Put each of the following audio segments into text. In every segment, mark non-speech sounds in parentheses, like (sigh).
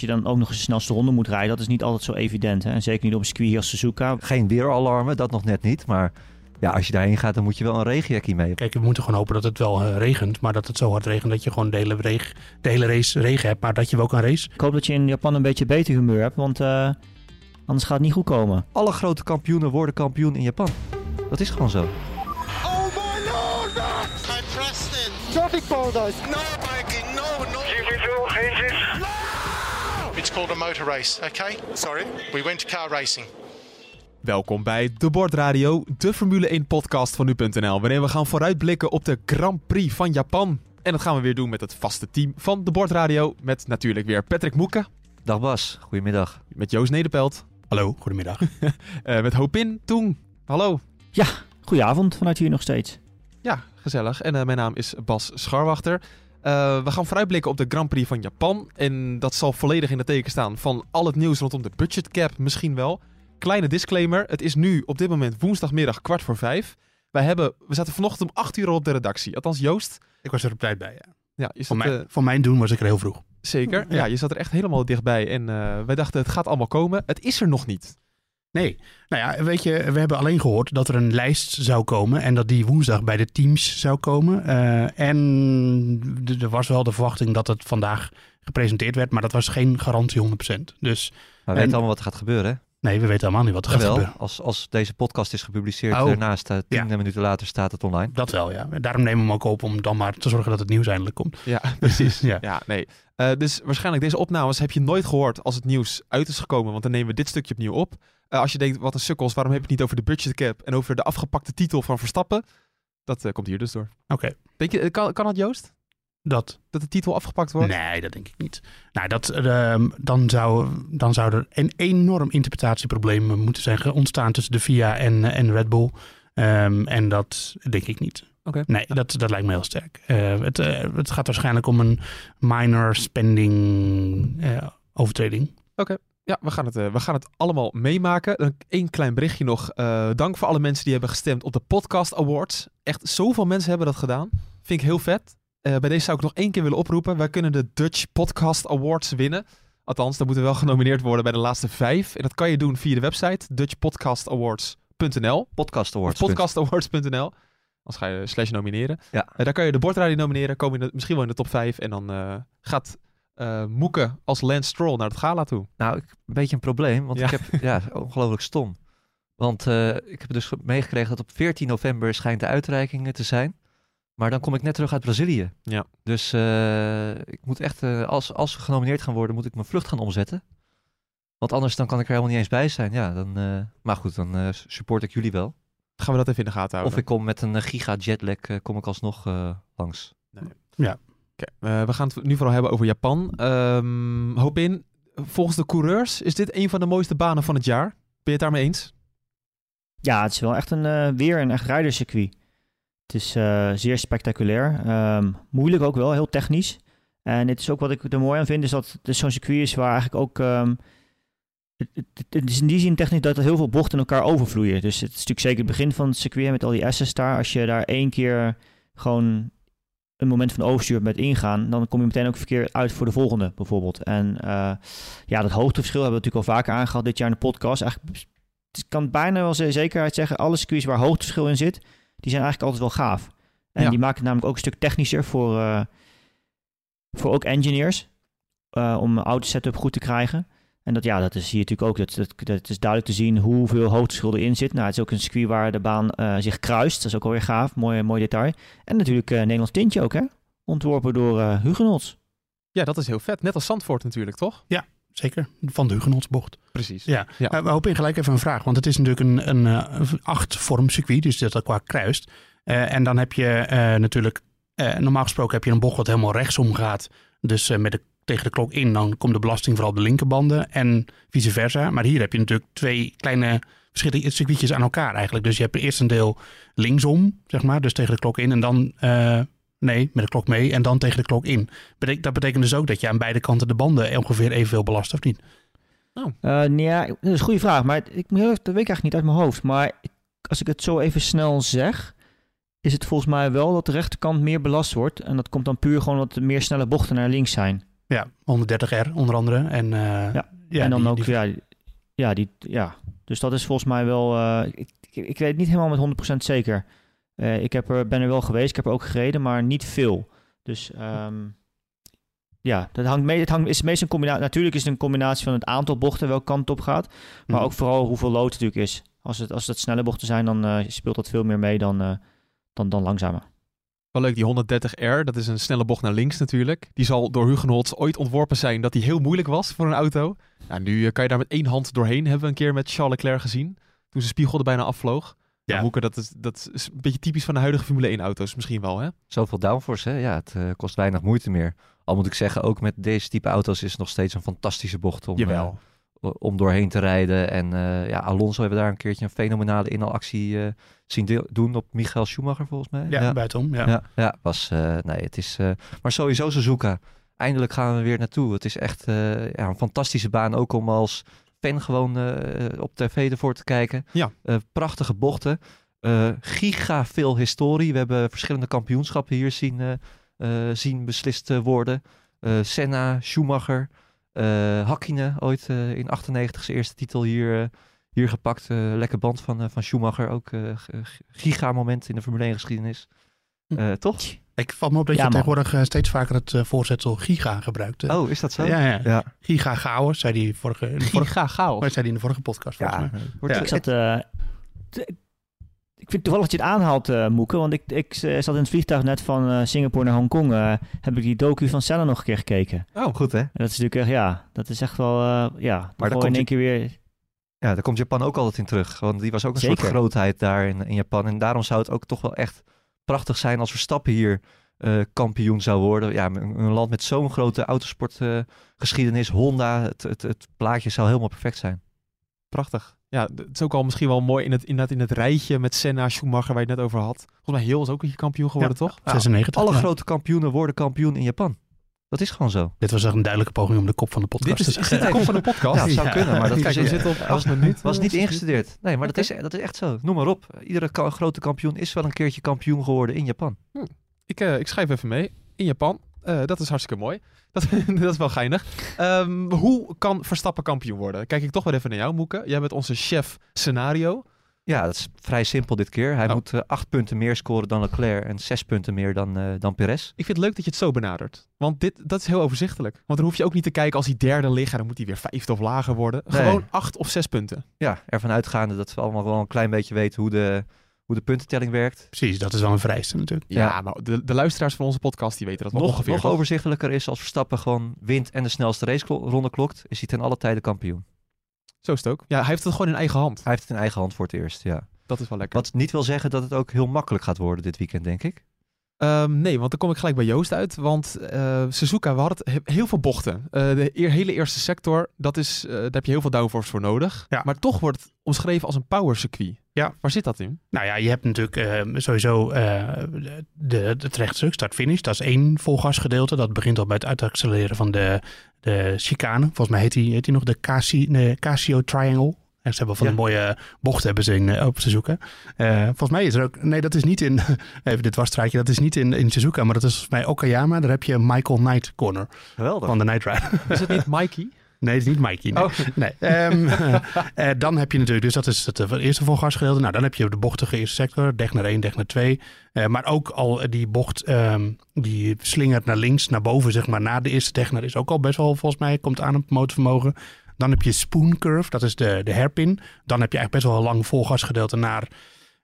je dan ook nog eens de snelste ronde moet rijden, dat is niet altijd zo evident. Hè? En zeker niet op een circuit als Suzuka. Geen weeralarmen, dat nog net niet. Maar ja, als je daarheen gaat, dan moet je wel een regenjackie mee. Kijk, we moeten gewoon hopen dat het wel eh, regent. Maar dat het zo hard regent dat je gewoon de hele, reg- de hele race regen hebt. Maar dat je wel kan race. Ik hoop dat je in Japan een beetje beter humeur hebt, want eh, anders gaat het niet goed komen. Alle grote kampioenen worden kampioen in Japan. Dat is gewoon zo. Oh my lord! I pressed it. Traffic paradise. No biking, no, no. It's called a motor race, okay? Sorry? We went to car racing. Welkom bij De Bordradio, de Formule 1 podcast van nu.nl, waarin we gaan vooruitblikken op de Grand Prix van Japan. En dat gaan we weer doen met het vaste team van De Bordradio, met natuurlijk weer Patrick Moeke, Dag Bas, goedemiddag. met Joost Nederpelt, Hallo, goedemiddag. (laughs) eh, met Hopin Toen. Hallo. Goedenavond vanuit hier nog steeds. Ja, gezellig. En eh, mijn naam is Bas Scharwachter. Eh, we gaan vooruitblikken op de Grand Prix van Japan. En dat zal volledig in het teken staan van al het nieuws rondom de budgetcap misschien wel. Kleine disclaimer, het is nu op dit moment woensdagmiddag kwart voor vijf. Wij hebben, we zaten vanochtend om acht uur al op de redactie. Althans Joost. ik was er op tijd bij, ja. Ja, je zat, mijn, eh, mijn doen was ik er heel vroeg. zeker. Ja. Ja. je zat er echt helemaal dichtbij. En eh, wij dachten, het gaat allemaal komen. Het is er nog niet. Nee, nou ja, weet je, we hebben alleen gehoord dat er een lijst zou komen en dat die woensdag bij de teams zou komen. Eh, en er was wel de verwachting dat het vandaag gepresenteerd werd, maar dat was geen garantie 100%. Dus Maar we En- weten allemaal wat er gaat gebeuren. hè? Nee, we weten allemaal niet wat er gaat gebeuren. als, als deze podcast is gepubliceerd, Oh. daarnaast, uh, tien Ja. minuten later staat het online. Dat wel, ja. Daarom nemen we hem ook op om dan maar te zorgen dat het nieuws eindelijk komt. Ja, (laughs) precies. (laughs) Ja. Ja, nee. Eh, dus waarschijnlijk deze opnames heb je nooit gehoord als het nieuws uit is gekomen. Want dan nemen we dit stukje opnieuw op. Eh, als je denkt, wat een sukkels, waarom heb je het niet over de budgetcap en over de afgepakte titel van Verstappen? Dat eh, komt hier dus door. Oké, Denk je, eh, kan, kan dat Joost? Dat. Dat de titel afgepakt wordt? Nee, dat denk ik niet. Nou, dat, ehm, dan, zou, dan zou er een enorm interpretatieprobleem moeten zijn ontstaan tussen de FIA en, en Red Bull. Ehm, en dat denk ik niet. Oké. Nee, dat, dat lijkt me heel sterk. Eh, het, eh, het gaat waarschijnlijk om een minor spending eh, overtreding. Ja, we gaan het, we gaan het allemaal meemaken. Dan één klein berichtje nog. Dank voor alle mensen die hebben gestemd op de Podcast Awards. Echt zoveel mensen hebben dat gedaan. Vind ik heel vet. Eh, bij deze zou ik nog één keer willen oproepen. Wij kunnen de Dutch Podcast Awards winnen. Althans, dan moeten we wel genomineerd worden bij de laatste vijf. En dat kan je doen via de website dutchpodcastawards.nl Podcast of Awards. podcastawards.nl. Anders ga je slash nomineren. Ja. Eh, daar kan je de bordradio nomineren. Kom je de- misschien wel in de top 5. En dan eh, gaat eh Moeke als Lance Stroll naar het gala toe. Nou, ik, een beetje een probleem, want Ja. ik heb, ja, ongelooflijk stom. Want ik heb dus ge- meegekregen dat op 14 november schijnt de uitreiking te zijn. Maar dan kom ik net terug uit Brazilië. Ja. Dus eh, ik moet echt, eh, als, als genomineerd gaan worden, moet ik mijn vlucht gaan omzetten. Want anders dan kan ik er helemaal niet eens bij zijn. Ja, dan, eh, maar goed, dan eh, support ik jullie wel. Gaan we dat even in de gaten houden. Of ik kom met een giga jetlag, kom ik alsnog eh, langs. Oké, eh, we gaan het nu vooral hebben over Japan. Ehm hoop in, volgens de coureurs is dit een van de mooiste banen van het jaar. Ben je het daarmee eens? Ja, het is wel echt een, eh, weer een echt rijdercircuit. Het is eh, zeer spectaculair. Ehm, moeilijk ook wel, heel technisch. En dit is ook wat ik er mooi aan vind, is dat het zo'n circuit is waar eigenlijk ook... ehm, het, het, is in die zin technisch dat er heel veel bochten elkaar overvloeien. Dus het is natuurlijk zeker het begin van het circuit met al die S's daar. Als je daar één keer gewoon een moment van overstuur met ingaan, dan kom je meteen ook verkeerd uit voor de volgende bijvoorbeeld. En eh, ja, dat hoogteverschil hebben we natuurlijk al vaker aangehaald dit jaar in de podcast. Eigenlijk ik kan bijna wel ze- zekerheid zeggen, alle circuits waar hoogteverschil in zit, die zijn eigenlijk altijd wel gaaf. En Ja. die maken het namelijk ook een stuk technischer voor, eh, voor ook engineers, eh, om een auto setup goed te krijgen. En dat, ja, dat is hier natuurlijk ook, dat, dat, dat is duidelijk te zien hoeveel hoogteverschil erin zit. Nou, het is ook een circuit waar de baan eh, zich kruist, dat is ook alweer gaaf, mooi, mooi detail. En natuurlijk eh Nederlands tintje ook, hè? Ontworpen door eh Hugenotz. Ja, dat is heel vet. Net als Zandvoort natuurlijk, toch? Zeker, van de Hugenotsbocht. Precies. Ja, Ja. Eh, we hopen gelijk even een vraag. Want het is natuurlijk een, een, eh, acht-vorm circuit, dus dat dat qua kruist. Eh, en dan heb je natuurlijk, normaal gesproken heb je een bocht wat helemaal rechtsom gaat. Dus met de, tegen de klok in, dan komt de belasting vooral op de linkerbanden en vice versa. Maar hier heb je natuurlijk twee kleine verschillende circuitjes aan elkaar eigenlijk. Dus je hebt eerst een deel linksom, zeg maar, dus tegen de klok in. En dan, nee, met de klok mee en dan tegen de klok in. Betek- dat betekent dus ook dat je aan beide kanten de banden ongeveer evenveel belast, of niet? Eh, nee, ja, dat is een goede vraag, maar ik, dat weet ik eigenlijk niet uit mijn hoofd. Maar ik- als ik het zo even snel zeg, is het volgens mij wel dat de rechterkant meer belast wordt. En dat komt dan puur gewoon omdat er meer snelle bochten naar links zijn. Ja, 130R onder andere. En, eh, Ja. ja, en dan die- ook, die- ja, ja, die, ja. Dus dat is volgens mij wel... eh, ik, ik, ik weet het niet helemaal met 100% zeker. Eh, ik heb er, ben er wel geweest, ik heb er ook gereden, maar niet veel. Dus ehm, ja, dat hangt mee, het hangt, is meestal een combinatie... Natuurlijk is het een combinatie van het aantal bochten, welke kant op gaat. Maar Mhm. ook vooral hoeveel lood het natuurlijk is. Als het, als het snelle bochten zijn, dan eh, speelt dat veel meer mee dan, eh, dan, dan langzamer. Wel leuk, die 130R, dat is een snelle bocht naar links natuurlijk. Die zal door Hugenholtz ooit ontworpen zijn dat die heel moeilijk was voor een auto. Ja, nu kan je daar met één hand doorheen, hebben we een keer met Charles Leclerc gezien. Toen zijn spiegel er bijna afvloog. Ja, Ja. Hoeken, dat is, dat is een beetje typisch van de huidige Formule 1 auto's misschien wel, hè? Zoveel downforce, hè? Ja, het eh, kost weinig moeite meer. Al moet ik zeggen, ook met deze type auto's is het nog steeds een fantastische bocht om, eh, om doorheen te rijden. En eh, ja, Alonso hebben daar een keertje een fenomenale inhaalactie zien deel- doen op Michael Schumacher volgens mij. ja, buitenom. Ja. ja, ja, was, nee, het is, maar sowieso Suzuka. Eindelijk gaan we weer naartoe. Het is echt ja, een fantastische baan, ook om als fan gewoon eh, op tv ervoor te kijken. Ja. Eh, prachtige bochten. Eh, giga veel historie. We hebben verschillende kampioenschappen hier zien, eh, eh, zien beslist worden. Eh, Senna, Schumacher, eh Hakkinen ooit eh, in 98 zijn eerste titel hier, hier gepakt. Eh, lekker band van, van Schumacher. Ook eh, g- giga moment in de Formule 1 geschiedenis. Hm. Eh, toch? Ik val me op dat Ja, je man. tegenwoordig eh, steeds vaker het eh, voorzetsel giga gebruikt. Oh, is dat zo? ja, ja. Ja. Giga chaos, zei die vorige, in de vorige, Giga chaos. zei die in de vorige podcast. volgens Ja, mij. wordt Ja. Ik zat... eh, ik vind toevallig dat je het aanhaalt, eh Moeke. Want ik, ik zat in het vliegtuig net van eh, Singapore naar Hongkong. eh heb ik die docu van Senna nog een keer gekeken. Oh, goed hè? En dat is natuurlijk echt, ja, dat is echt wel, eh, ja, Maar maar dan in komt één keer weer... Ja, daar komt Japan ook altijd in terug. Want die was ook een soort grootheid daar in, in Japan. En daarom zou het ook toch wel echt prachtig zijn als Verstappen hier eh, kampioen zou worden. Ja, een, een land met zo'n grote autosportgeschiedenis, Honda, het, het, het plaatje zou helemaal perfect zijn. Prachtig. Ja, het is ook al misschien wel mooi in het, inderdaad in het rijtje met Senna, Schumacher, waar je het net over had. Volgens mij Hill is ook een keer kampioen geworden, toch? Ja, 96. Alle ja. grote kampioenen worden kampioen in Japan. Dat is gewoon zo. Dit was echt een duidelijke poging om de kop van de podcast Dit is, te is de kop van de podcast? Ja, het zou Ja. kunnen, maar dat Kijk, is, zitten op was, minuten. was niet ingestudeerd. Nee, maar dat, is, dat is echt zo. Noem maar op. Iedere ka- grote kampioen is wel een keertje kampioen geworden in Japan. Ik, eh, ik schrijf even mee. In Japan. Eh, dat is hartstikke mooi. (laughs) Dat, dat is wel geinig. Ehm, hoe kan Verstappen kampioen worden? Kijk ik toch weer even naar jou, Moeke. Jij bent onze chef scenario. Ja, dat is vrij simpel dit keer. Hij Oh. moet eh, acht punten meer scoren dan Leclerc en zes punten meer dan, eh dan Perez. Ik vind het leuk dat je het zo benadert. Want dit, dat is heel overzichtelijk. Want dan hoef je ook niet te kijken als hij derde ligt. En dan moet hij weer vijfde of lager worden. Nee. Gewoon acht of zes punten. Ja, ervan uitgaande dat we allemaal wel een klein beetje weten hoe de, hoe de puntentelling werkt. Precies, dat is wel een vereiste natuurlijk. Ja, Ja. maar de, de luisteraars van onze podcast die weten dat Nog, ongeveer. nog toch? overzichtelijker is als Verstappen gewoon wint en de snelste raceronde klokt, is hij ten alle tijde kampioen. Zo is het ook. Ja, hij heeft het gewoon in eigen hand. Hij heeft het in eigen hand voor het eerst, ja. Dat is wel lekker. Wat niet wil zeggen dat het ook heel makkelijk gaat worden dit weekend, denk ik. Ehm, nee, want dan kom ik gelijk bij Joost uit. Want eh, Suzuka, we hadden het, heel veel bochten. Eh, de eer- hele eerste sector, dat is, eh, daar heb je heel veel downforce voor nodig. Ja. Maar toch wordt het omschreven als een power circuit. Ja. Waar zit dat in? Nou ja, je hebt natuurlijk eh, sowieso eh, de, het rechtstuk, start-finish. Dat is één volgasgedeelte. Dat begint al bij het uitaccelereren van de, de chicane. Volgens mij heet die, heet die nog de, Casi, de Casio Triangle. En ze hebben van Ja. een mooie bochten hebben ze in, eh, op Suzuka. Eh, volgens mij is er ook... Nee, dat is niet in... (laughs) Even dit wasstraatje. Dat is niet in, in Suzuka, maar dat is volgens mij Okayama. Daar heb je Michael Knight Corner Geweldig. van de Night Rider. Is het niet (laughs) Mikey? Nee, het is niet Mikey. Nee. Oh. Nee. Ehm, (laughs) eh, dan heb je natuurlijk, dus dat is het eh, eerste volgasgedeelte. Nou, dan heb je de bochtige eerste sector, deg naar 1, deg naar 2. Eh, maar ook al die bocht, ehm, die slingert naar links, naar boven, zeg maar, na de eerste degner is ook al best wel, volgens mij, komt aan op motorvermogen. Dan heb je spoon curve, dat is de, de hairpin. Dan heb je eigenlijk best wel een lang volgasgedeelte naar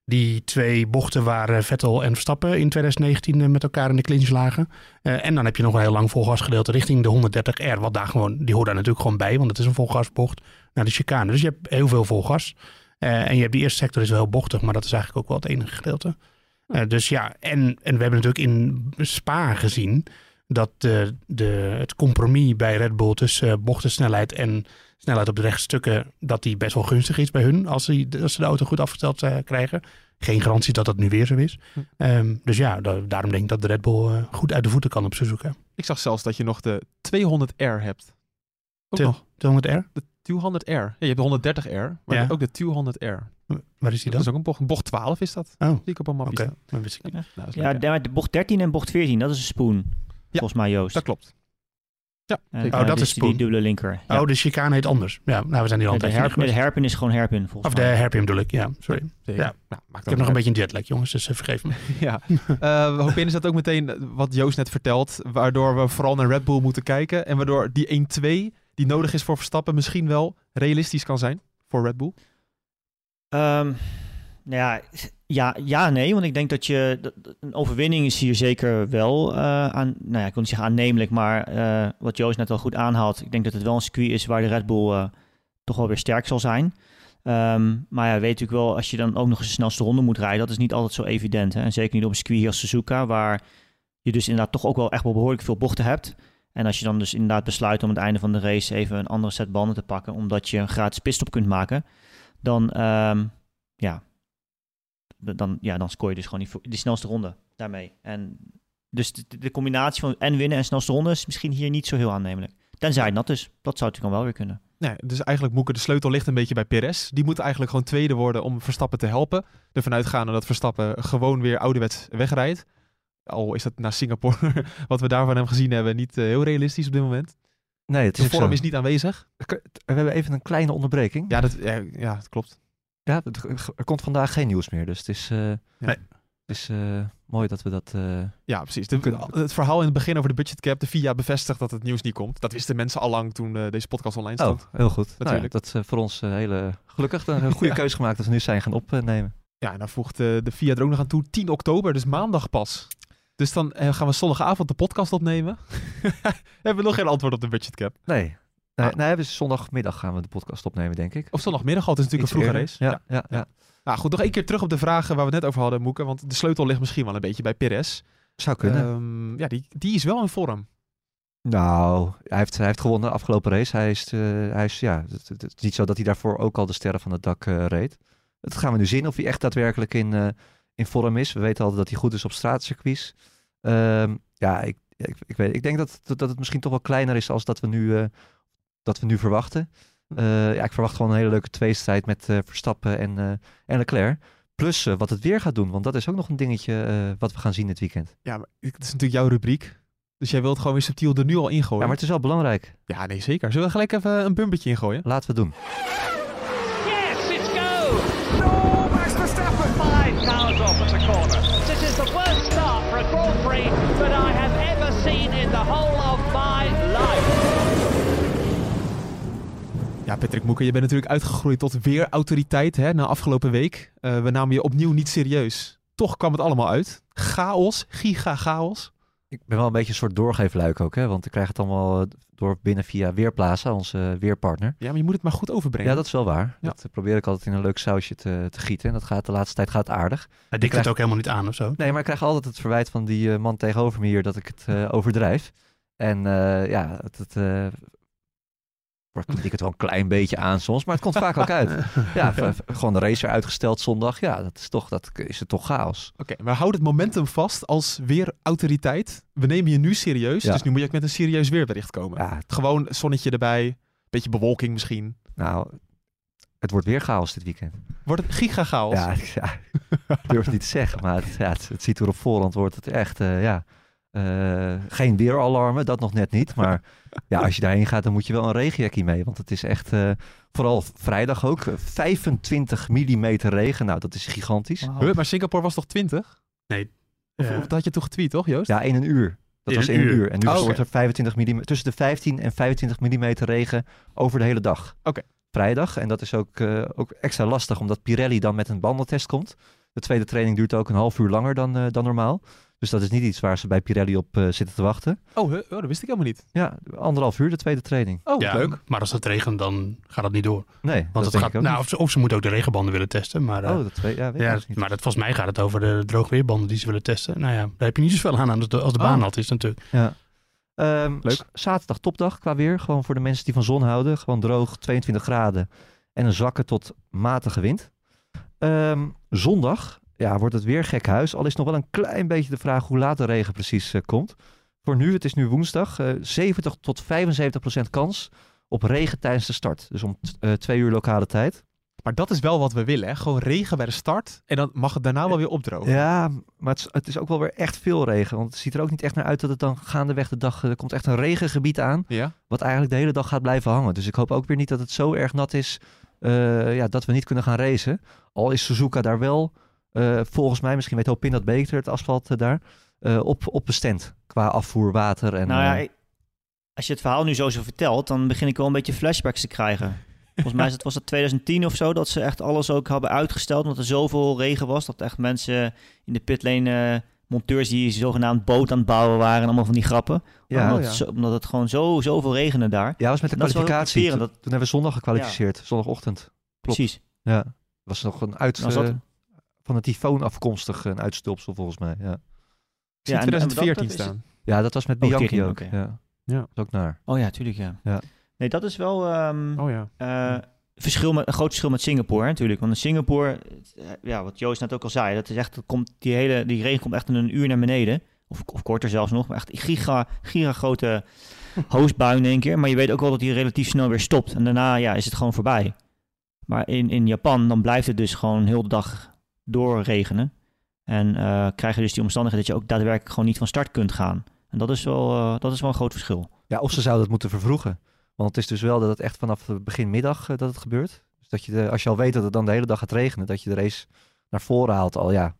die twee bochten waar Vettel en Verstappen in 2019 eh, met elkaar in de clinch lagen. Eh, en dan heb je nog een heel lang volgasgedeelte richting de 130R. Wat daar gewoon, die hoort daar natuurlijk gewoon bij, want het is een volgasbocht naar de chicane. Dus je hebt heel veel volgas. Eh, en je hebt die eerste sector is wel heel bochtig, maar dat is eigenlijk ook wel het enige gedeelte. Dus ja, en, en we hebben natuurlijk in Spa gezien dat de, het compromis bij Red Bull tussen bochtensnelheid en snelheid op de rechtstukken, dat die best wel gunstig is bij hun als, die, als ze de auto goed afgesteld eh, krijgen. Geen garantie dat dat nu weer zo is. Hm. Ehm, dus ja, da- daarom denk ik dat de Red Bull eh, goed uit de voeten kan op Suzuka. Ik zag zelfs dat je nog de 200R hebt. Ook nog. 200R? De 200R. Ja, je hebt de 130R, maar Ja. ook de 200R. Waar is die Dat dan? is ook een bocht. Bocht 12 is dat. Oh, Zie ik op een mapje. Dat wist ik niet. Nou, dat Ja, de bocht 13 en bocht 14, dat is een spoon. Volgens mij Joost. dat klopt. Ja, En, eh, Oh, dat dus is die dubbele linker. Ja. Oh, de chicane heet anders. Ja, nou, we zijn hier al de, tijdje herp, de herpin is gewoon herpin volgens Of de herpin bedoel ik, ja. Sorry. Zeker. Ja. Nou, maakt Ik heb nog een beetje een jetlag, jongens, dus eh, vergeef me. (laughs) (laughs) Ja, uh, Hopin is dat ook meteen wat Joost net vertelt, waardoor we vooral naar Red Bull moeten kijken en waardoor die 1-2 die nodig is voor Verstappen misschien wel realistisch kan zijn voor Red Bull. Ehm, nou ja, ja, ja, nee, want ik denk dat je een overwinning is hier zeker wel eh, aan, nou ja, ik wil niet zeggen aannemelijk, maar eh, wat Joost net al goed aanhaalt, ik denk dat het wel een circuit is waar de Red Bull eh, toch wel weer sterk zal zijn. Ehm, maar ja, weet natuurlijk wel, als je dan ook nog eens de snelste ronde moet rijden, dat is niet altijd zo evident. Hè? En zeker niet op een circuit hier als Suzuka, waar je dus inderdaad toch ook wel echt wel behoorlijk veel bochten hebt. En als je dan dus inderdaad besluit om aan het einde van de race even een andere set banden te pakken, omdat je een gratis pitstop kunt maken, dan, ehm, ja, dan, ja, dan scoor je dus gewoon die, die snelste ronde daarmee. En dus de, de combinatie van en winnen en snelste ronde is misschien hier niet zo heel aannemelijk. Tenzij dat dus. Dat zou natuurlijk dan wel weer kunnen. Nee, dus eigenlijk Moeke, de sleutel ligt een beetje bij Perez. Die moet eigenlijk gewoon tweede worden om Verstappen te helpen. Ervan uitgaande dat Verstappen gewoon weer ouderwets wegrijdt. Al is dat naar Singapore, (laughs) wat we daarvan hem gezien hebben, niet eh, heel realistisch op dit moment. Nee, het De is ook vorm is niet aanwezig. We hebben even een kleine onderbreking. Ja, dat, ja, ja, dat klopt. Ja, er komt vandaag geen nieuws meer. Dus het is, eh, Nee. het is eh, mooi dat we dat... eh, Ja, precies. De- Kunnen- het verhaal in het begin over de budgetcap, de VIA bevestigt dat het nieuws niet komt. Dat wisten mensen al lang toen deze podcast online Oh, stond. heel goed. Natuurlijk. Nou ja, dat is voor ons hele gelukkig. Een goede (laughs) Ja. keuze gemaakt dat we nu zijn gaan opnemen. Ja, en dan voegt de VIA er ook nog aan toe 10 oktober, dus maandag pas. Dus dan gaan we zondagavond de podcast opnemen. (laughs) hebben we nog geen antwoord op de budgetcap. Nee. Nee, Ah. nee, dus zondagmiddag gaan we de podcast opnemen, denk ik. Of zondagmiddag al, het is natuurlijk Iets een vroege race. Ja, ja, ja. Nou goed, nog één keer terug op de vragen waar we het net over hadden, Moeke. Want de sleutel ligt misschien wel een beetje bij Perez. Zou kunnen. Ehm, ja, die, die is wel in vorm. Nou, hij heeft, hij heeft gewonnen de afgelopen race. Hij is, eh, hij is ja, het, is niet zo dat hij daarvoor ook al de sterren van het dak eh, reed. Dat gaan we nu zien of hij echt daadwerkelijk in, eh, in vorm is. We weten altijd dat hij goed is op straatcircuits. Ehm, ja, ik, ik, ik, weet, ik denk dat, dat, het misschien toch wel kleiner is als dat we nu, dat we nu verwachten. Eh, ja, ik verwacht gewoon een hele leuke tweestrijd met eh, Verstappen en, eh, en Leclerc. Plus wat het weer gaat doen, want dat is ook nog een dingetje eh, wat we gaan zien dit weekend. Ja, maar het is natuurlijk jouw rubriek. Dus jij wilt gewoon weer subtiel er nu al ingooien. Ja, maar het is wel belangrijk. Ja, nee, zeker. Zullen we gelijk even een bumpertje ingooien? Laten we het doen. Yes, it's go! No, Max Verstappen! Five cars off at the corner. This is the worst start for a Grand Prix that I have ever seen in the whole of my life. Ja, Patrick Moeke, je bent natuurlijk uitgegroeid tot weer autoriteit hè, na afgelopen week. Eh, we namen je opnieuw niet serieus. Toch kwam het allemaal uit. Chaos, giga chaos. Ik ben wel een beetje een soort doorgeefluik ook, hè? want ik krijg het allemaal eh, door binnen via Weerplaza, onze weerpartner. Ja, maar je moet het maar goed overbrengen. Ja, dat is wel waar. Ja. Dat eh, probeer ik altijd in een leuk sausje te, te gieten. En dat gaat de laatste tijd gaat aardig. Hij dikt krijg- het ook helemaal niet aan of zo. Nee, maar ik krijg altijd het verwijt van die eh, man tegenover me hier dat ik het eh, overdrijf. En eh, ja, het, het, ik het wel een klein beetje aan soms, maar het komt vaak ook uit. (laughs) Ja, gewoon de race uitgesteld zondag. Ja, dat is toch, dat is het toch chaos. Oké, maar houd het momentum vast als weer autoriteit. We nemen je nu serieus, Ja. dus nu moet je ook met een serieus weerbericht komen. Ja, het- Gewoon zonnetje erbij, beetje bewolking misschien. nou, het wordt weer chaos dit weekend. Wordt het giga chaos? Ja, (laughs) ik- durf het niet te zeggen, maar het, het ziet er op voorhand wordt het echt, eh, ja, eh, geen weeralarmen, dat nog net niet. Maar (laughs) ja, als je daarheen gaat, dan moet je wel een regenjackie mee, want het is echt, eh, vooral vrijdag ook, eh, 25 mm regen. Nou, dat is gigantisch. Huh, maar Singapore was toch 20? Nee. Of, Ja. of dat had je toch getweet, toch Joost? Ja, in een uur. Dat In was een in een uur. uur. En nu Oh, wordt er 25 mm, tussen de 15 en 25 mm regen over de hele dag. Oké. Vrijdag. En dat is ook, eh, ook extra lastig, omdat Pirelli dan met een bandentest komt. De tweede training duurt ook een half uur langer dan, eh, dan normaal. Dus dat is niet iets waar ze bij Pirelli op eh, zitten te wachten. Oh, oh, dat wist ik helemaal niet. Ja, anderhalf uur de tweede training. Oh, Ja, leuk. Maar als het regent, dan gaat dat niet door. Nee, Want dat het denk gaat, ik ook nou, niet. of, ze, of ze moeten ook de regenbanden willen testen. Maar, eh, Oh, dat weet, ja, weet ik ja, niet. maar dat, volgens mij gaat het over de droogweerbanden die ze willen testen. Nou ja, daar heb je niet zoveel aan als de, als de Oh. baan nat is natuurlijk. Ja. Ehm, Leuk. Zaterdag topdag qua weer. Gewoon voor de mensen die van zon houden. Gewoon droog, 22 graden. En een zwakke tot matige wind. Ehm, zondag ja, wordt het weer gek huis. Al is nog wel een klein beetje de vraag hoe laat de regen precies eh, komt. Voor nu, het is nu woensdag, eh 70 tot 75 procent kans op regen tijdens de start. Dus om eh, twee uur lokale tijd. Maar dat is wel wat we willen, hè? Gewoon regen bij de start en dan mag het daarna wel weer opdrogen. Ja, maar het is, het is ook wel weer echt veel regen. Want het ziet er ook niet echt naar uit dat het dan gaandeweg de dag... Er komt echt een regengebied aan, Ja? wat eigenlijk de hele dag gaat blijven hangen. Dus ik hoop ook weer niet dat het zo erg nat is eh, ja, dat we niet kunnen gaan racen. Al is Suzuka daar wel, eh, volgens mij, misschien weet Hopin dat beter, het asfalt eh, daar, eh, op, op bestemd. Qua afvoer, water en... nou ja, eh, ik- als je het verhaal nu zo zo vertelt, dan begin ik wel een beetje flashbacks te krijgen. Volgens mij is het, was het 2010 of zo, dat ze echt alles ook hebben uitgesteld, omdat er zoveel regen was, dat echt mensen in de pitlane, eh, monteurs die zogenaamd boot aan het bouwen waren, en allemaal van die grappen. ja, omdat, oh ja. het zo- omdat het gewoon zo, zoveel regende daar. Ja, was met de Dat kwalificatie. Toen, dat- toen hebben we zondag gekwalificeerd, zondagochtend. Klopt. Precies. Ja, was nog een uit dat- eh, van een tyfoon afkomstig een uitstulpsel volgens mij. Ja, Ik zie Ja, en 2014 dat- dat is- staan. ja dat was met Oh, Bianchi 14, ook. Ja. Ja. Dat is ook naar. Oh ja, tuurlijk ja. Ja. Nee, dat is wel ehm, Oh ja. eh, verschil met, een groot verschil met Singapore hè, natuurlijk. Want in Singapore, eh, ja, wat Joost net ook al zei, dat is echt, dat komt, die, hele, die regen komt echt in een uur naar beneden. Of, of korter zelfs nog. Maar echt giga, giga grote (laughs) hoosbui in één keer. Maar je weet ook wel dat die relatief snel weer stopt. En daarna ja, is het gewoon voorbij. Maar in, in Japan, dan blijft het dus gewoon heel de dag doorregenen. En eh, krijg je dus die omstandigheden dat je ook daadwerkelijk gewoon niet van start kunt gaan. En dat is wel, eh, dat is wel een groot verschil. Ja, of ze zouden het moeten vervroegen. Want het is dus wel dat het echt vanaf begin middag eh, dat het gebeurt. Dus dat je, de, als je al weet dat het dan de hele dag gaat regenen, dat je de race naar voren haalt. Al ja,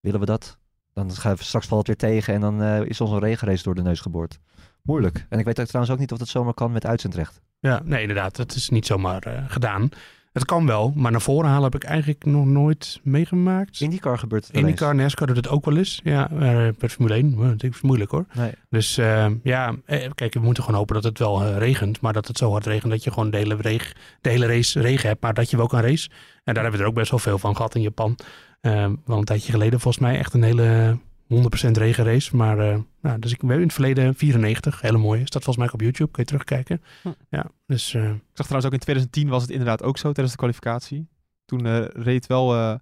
willen we dat? Dan gaan we straks valt het weer tegen en dan eh, is onze regenrace door de neus geboord. Moeilijk. En ik weet ook trouwens ook niet of dat zomaar kan met uitzendrecht. Ja, nee, inderdaad. Dat is niet zomaar eh, gedaan. Het kan wel, maar naar voren halen heb ik eigenlijk nog nooit meegemaakt. IndyCar gebeurt het wel IndyCar, NASCAR doet het ook wel eens. Ja, eh, per Formule 1. Maar Dat is moeilijk hoor. Nee. Dus eh, ja, eh, kijk, we moeten gewoon hopen dat het wel eh, regent. Maar dat het zo hard regent dat je gewoon de hele, reg, de hele race regen hebt. Maar dat je wel kan race. En daar hebben we er ook best wel veel van gehad in Japan. Eh, wel een tijdje geleden volgens mij echt een hele 100% regenrace. Maar eh, nou, dus ik ben in het verleden 94, hele mooie. Staat volgens mij ook op YouTube, kun je terugkijken. Hm. Ja, dus eh, Ik zag trouwens ook in 2010 was het inderdaad ook zo tijdens de kwalificatie. Toen eh, reed wel eh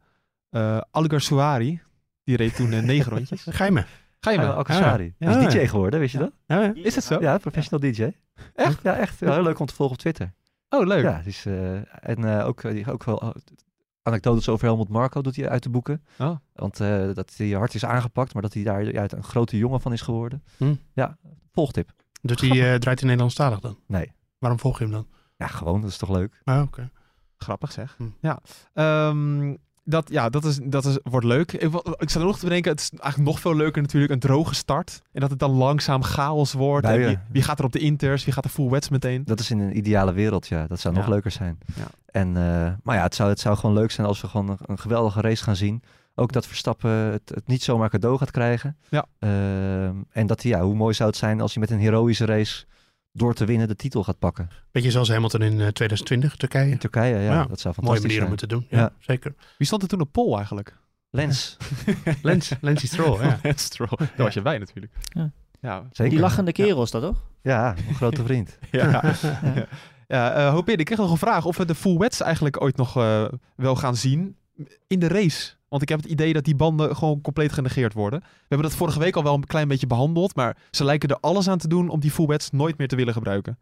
eh Algar Suari. Die reed toen eh, negen rondjes. (laughs) ga je me. Ga je Ja, maar. Alcazari. Ja. Die is DJ geworden, wist je dat? Ja, ja. Is het zo? Ja, professional DJ. Echt? Ja, echt. Ja, heel leuk om te volgen op Twitter. Oh, leuk. Ja, eh, en eh, ook, die, ook wel oh, anekdotes over Helmut Marco doet hij uit de boeken. Oh. Want eh, dat hij hard is aangepakt, maar dat hij daar ja, een grote jongen van is geworden. Hm. Ja, volgtip. Doet hij, eh, draait hij Nederlandstalig dan? Nee. Waarom volg je hem dan? Ja, gewoon, dat is toch leuk? Ah, oké. Grappig zeg. Hm. Ja. Ehm, dat, ja, dat, is, dat is, wordt leuk. Ik, ik zat er nog te bedenken, het is eigenlijk nog veel leuker natuurlijk een droge start. En dat het dan langzaam chaos wordt. En wie, wie gaat er op de inters, wie gaat er full wets meteen. Dat is in een ideale wereld, ja. Dat zou nog leuker zijn. Ja. En, eh, maar ja, het zou, het zou gewoon leuk zijn als we gewoon een, een geweldige race gaan zien. Ook dat Verstappen het, het niet zomaar cadeau gaat krijgen. Ja. Ehm, en dat ja, hoe mooi zou het zijn als hij met een heroïsche race door te winnen de titel gaat pakken. Beetje zoals Hamilton in eh, 2020, Turkije. In Turkije, ja, Ja, dat zou Mooie fantastisch manier om zijn. het te doen. Ja, Ja. zeker. Wie stond er toen op pol eigenlijk? Lens, (laughs) Lens, Lensy Stroll, ja. (laughs) Lance Stroll. Daar was je bij natuurlijk. Ja. Ja. zeker. Die lachende kerel is dat toch? Ja, een grote vriend. (laughs) Ja. ja eh, hoop je, ik kreeg nog een vraag of we de full wets eigenlijk ooit nog eh, wel gaan zien in de race. Want ik heb het idee dat die banden gewoon compleet genegeerd worden. We hebben dat vorige week al wel een klein beetje behandeld, maar ze lijken er alles aan te doen om die full wets nooit meer te willen gebruiken.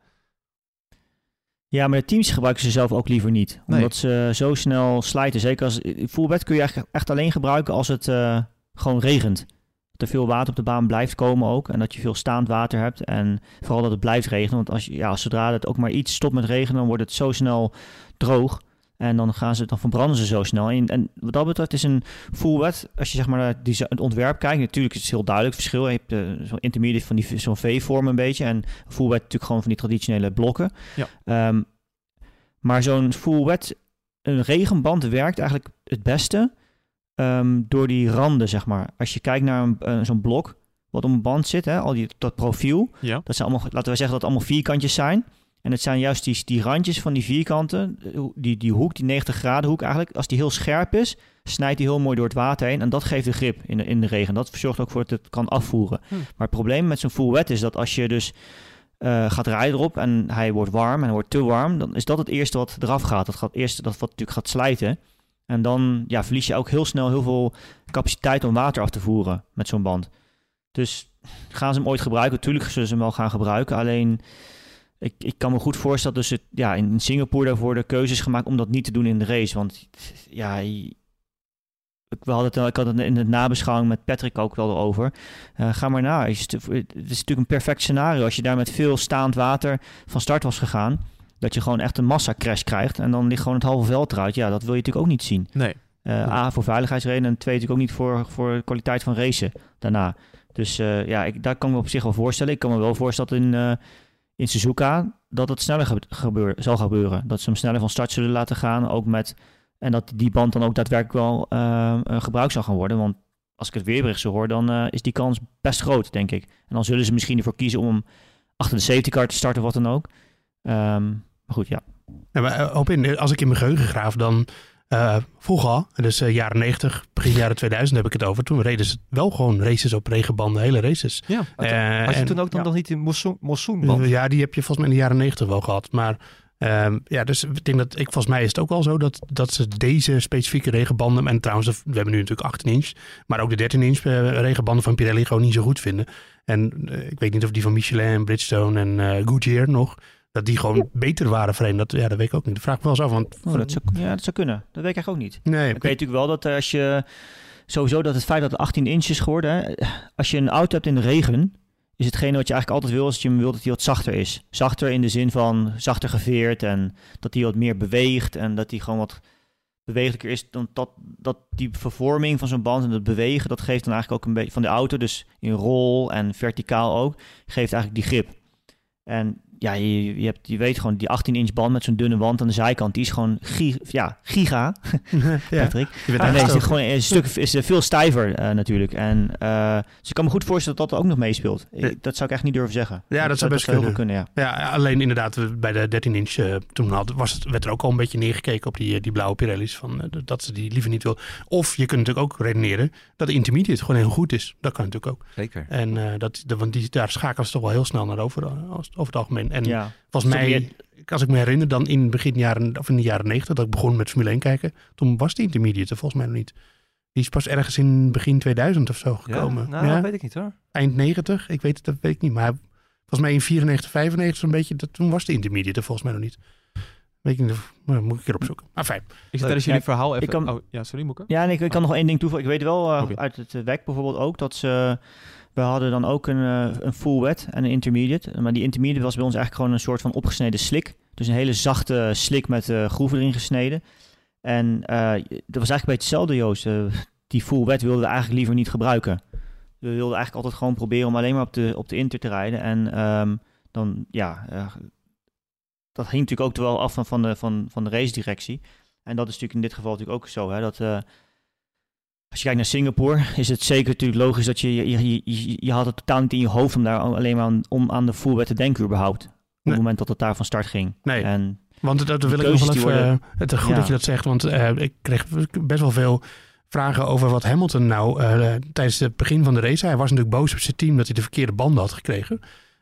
Ja, maar de teams gebruiken ze zelf ook liever niet. Nee. Omdat ze zo snel slijten. Zeker als full wet kun je eigenlijk echt alleen gebruiken als het eh, gewoon regent. Dat er veel water op de baan blijft komen ook. En dat je veel staand water hebt. En vooral dat het blijft regenen. Want als ja, zodra het ook maar iets stopt met regenen, dan wordt het zo snel droog. En dan, gaan ze, dan verbranden ze zo snel. En, en wat dat betreft is een full wet, als je zeg maar naar die, het ontwerp kijkt, natuurlijk is het heel duidelijk het verschil. Je hebt eh, zo'n intermediate van die zo'n V-vorm een beetje. En full wet natuurlijk gewoon van die traditionele blokken. Ja. Ehm, maar zo'n full wet, een regenband werkt eigenlijk het beste ehm, door die randen, zeg maar. Als je kijkt naar een, eh, zo'n blok wat op een band zit, hè, al die, dat profiel, Ja. dat zijn allemaal, laten we zeggen dat het allemaal vierkantjes zijn. En het zijn juist die, die randjes van die vierkanten, die, die hoek, die 90 graden hoek eigenlijk. Als die heel scherp is, snijdt die heel mooi door het water heen. En dat geeft de grip in de, in de regen. Dat zorgt ook voor dat het kan afvoeren. Hm. Maar het probleem met zo'n full wet is dat als je dus eh, gaat rijden erop en hij wordt warm en hij wordt te warm, dan is dat het eerste wat eraf gaat. Dat gaat eerst dat wat natuurlijk gaat slijten. En dan ja, verlies je ook heel snel heel veel capaciteit om water af te voeren met zo'n band. Dus gaan ze hem ooit gebruiken? Natuurlijk zullen ze hem wel gaan gebruiken. Alleen ik, ik kan me goed voorstellen dus het, ja, in Singapore daarvoor de keuzes gemaakt om dat niet te doen in de race. Want ja, ik, we hadden het, ik had het in de nabeschouwing met Patrick ook wel erover. Eh, ga maar na. Het is, het is natuurlijk een perfect scenario als je daar met veel staand water van start was gegaan. Dat je gewoon echt een massacrash krijgt en dan ligt gewoon het halve veld eruit. Ja, dat wil je natuurlijk ook niet zien. Nee. Eh, A, voor veiligheidsredenen en twee natuurlijk ook niet voor, voor de kwaliteit van racen daarna. Dus eh, ja, ik, daar kan ik me op zich wel voorstellen. Ik kan me wel voorstellen dat in, in Suzuka dat het sneller gebe- gebeur, zal gebeuren. Dat ze hem sneller van start zullen laten gaan, ook met... En dat die band dan ook daadwerkelijk wel eh, gebruikt zal gaan worden. Want als ik het weerbericht zo hoor, dan eh, is die kans best groot, denk ik. En dan zullen ze misschien ervoor kiezen om hem achter de safety car te starten, wat dan ook. Ehm, maar goed, ja. Ja, maar, eh, op in, als ik in mijn geheugen graaf, dan eh vroeger al, dus jaren 90, begin jaren 2000 heb ik het over. Toen reden ze wel gewoon races op regenbanden, hele races. Ja. Had, Eh, had je en- toen ook dan ja. nog niet monsoon- monsoonband? Ja, die heb je volgens mij in de jaren 90 wel gehad. Maar ehm, ja, dus ik denk dat ik, volgens mij is het ook wel zo dat, dat ze deze specifieke regenbanden, en trouwens, we hebben nu natuurlijk 18 inch, maar ook de 13 inch regenbanden van Pirelli gewoon niet zo goed vinden. En ik weet niet of die van Michelin, Bridgestone en Goodyear nog, dat die gewoon beter waren voor een. Dat, ja, dat weet ik ook niet. Dat vraag ik me wel eens af. Want Oh, dat, zou, ja, dat zou kunnen. Dat weet ik eigenlijk ook niet. nee, Ik weet natuurlijk wel dat eh, als je sowieso dat het feit dat het 18 inch is geworden, hè, als je een auto hebt in de regen, is hetgene wat je eigenlijk altijd wil, is dat je hem wil dat hij wat zachter is. Zachter in de zin van zachter geveerd en dat hij wat meer beweegt en dat hij gewoon wat bewegelijker is. Dan dat, dat die vervorming van zo'n band en dat bewegen, dat geeft dan eigenlijk ook een beetje van de auto, dus in rol en verticaal ook, geeft eigenlijk die grip. En ja, je, je, hebt, je weet gewoon, die 18 inch band met zo'n dunne wand aan de zijkant, die is gewoon gi ja, giga, (laughs) ja, Patrick. je bent nee, het is gewoon een stuk is eh, veel stijver eh, natuurlijk. En eh, dus ik kan me goed voorstellen dat dat ook nog meespeelt. Ik- Ja. dat zou ik echt niet durven zeggen. Ja, dat zou best heel kunnen. Ja. Ja, alleen inderdaad, bij de 13 inch eh, toen had, was het, werd er ook al een beetje neergekeken op die, die blauwe Pirelli's. Van, dat ze die liever niet wil. Of je kunt natuurlijk ook redeneren dat de intermediate gewoon heel goed is. Dat kan natuurlijk ook. Zeker. En eh, dat, de, want die, daar schakelen ze toch wel heel snel naar over, als- over het algemeen. En ja. volgens mij, als ik me herinner, dan in begin jaren, of in de jaren 90, dat ik begon met Formule 1 kijken, toen was die intermediate er volgens mij nog niet. Die is pas ergens in begin 2000 of zo gekomen. Ja? Nou, Ja? dat weet ik niet hoor. eind 90. Ik weet het, dat weet ik niet. Maar volgens mij in 94, 95 zo'n beetje. Dat, toen was de intermediate er volgens mij nog niet. Weet ik niet. of- nou, moet ik erop zoeken. Maar fijn. Ik zit tijdens jullie verhaal even... ik kan- Oh, ja, sorry Moeke. Ja, en ik, ik kan nog één ding toevoegen. Ik weet wel eh, uit het eh, WEC bijvoorbeeld ook dat ze... We hadden dan ook een, eh, een full wet en een intermediate. Maar die intermediate was bij ons eigenlijk gewoon een soort van opgesneden slik. Dus een hele zachte slik met eh, groeven erin gesneden. En eh, dat was eigenlijk beetje hetzelfde, Joost. Die full wet wilden we eigenlijk liever niet gebruiken. We wilden eigenlijk altijd gewoon proberen om alleen maar op de, op de inter te rijden. En ehm, dan, ja, dat hing natuurlijk ook wel af van, van, de, van, van de race directie. En dat is natuurlijk in dit geval natuurlijk ook zo. Hè, dat, als je kijkt naar Singapore, is het zeker natuurlijk logisch dat je, je, je, had het totaal niet in je hoofd om daar alleen maar aan, om aan de full wet te denken überhaupt. Op Nee. het moment dat het daar van start ging. Nee. En Want dat wil ik nog wel even... worden- het is goed Ja. dat je dat zegt. Want eh, ik kreeg best wel veel vragen over wat Hamilton nou eh, tijdens het begin van de race... Hij was natuurlijk boos op zijn team dat hij de verkeerde banden had gekregen.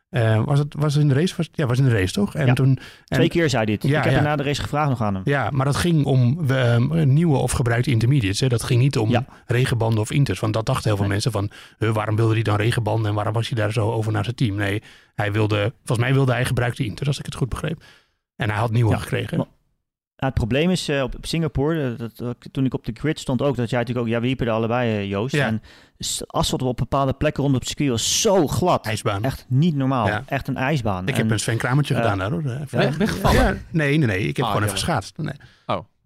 Eh, was het was het in de race? Was, ja, was in de race toch? En Ja. toen, en- twee keer zei dit. Ja, ik heb ja. na de race gevraagd nog aan hem. Ja, maar dat ging om eh, nieuwe of gebruikte intermediates. Hè? Dat ging niet om regenbanden of inters. Want dat dachten heel veel Nee. mensen van... eh, waarom wilde hij dan regenbanden en waarom was hij daar zo over naar zijn team? Nee, hij wilde, volgens mij wilde hij gebruikte inters, als ik het goed begreep. En hij had nieuwe Ja, gekregen. Ja, het probleem is eh, op, op Singapore, eh, dat, dat- toen ik op de grid stond ook, dat jij natuurlijk ook, ja, we liepen er allebei, eh, Joost. Ja. En asfalt op bepaalde plekken rond op het circuit was zo glad. IJsbaan. Echt niet normaal. Ja. Echt een ijsbaan. Ik En- heb een Sven Kramertje gedaan daar hoor. Ben? Ja, nee, nee, nee. Ik heb Ah, gewoon even geschaatst. Nee.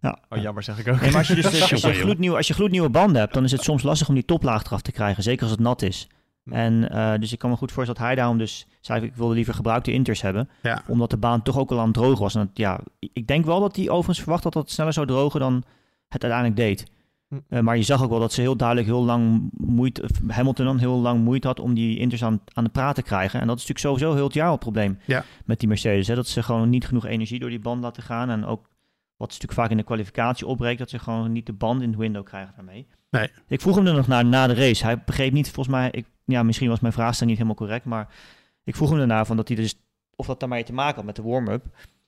ja. Oh, jammer zeg ik ook. Nee, maar als je, dus, (laughs) als, je gloednieuwe, als je gloednieuwe banden hebt, dan is het soms lastig om die toplaag eraf te krijgen. Zeker als het nat is. Hm. En eh, dus ik kan me goed voorstellen dat hij daarom dus zei, ik wilde liever gebruikte inters hebben. Ja. Omdat de baan toch ook al aan het droog was. En dat, ja, ik denk wel dat hij overigens verwacht dat het sneller zou drogen dan het uiteindelijk deed. Hm. Eh, maar je zag ook wel dat ze heel duidelijk heel lang moeite, Hamilton dan heel lang moeite had om die inters aan, aan de praat te krijgen. En dat is natuurlijk sowieso heel het jaar al het probleem Ja. met die Mercedes. Hè? Dat ze gewoon niet genoeg energie door die band laten gaan. En ook wat ze natuurlijk vaak in de kwalificatie opbreekt, dat ze gewoon niet de band in het window krijgen daarmee. Nee. Ik vroeg hem er nog naar na de race. Hij begreep niet, volgens mij, ik, ja, misschien was mijn vraag niet helemaal correct, maar ik vroeg hem daarna van dat hij dus, of dat daarmee te maken had met de warm-up.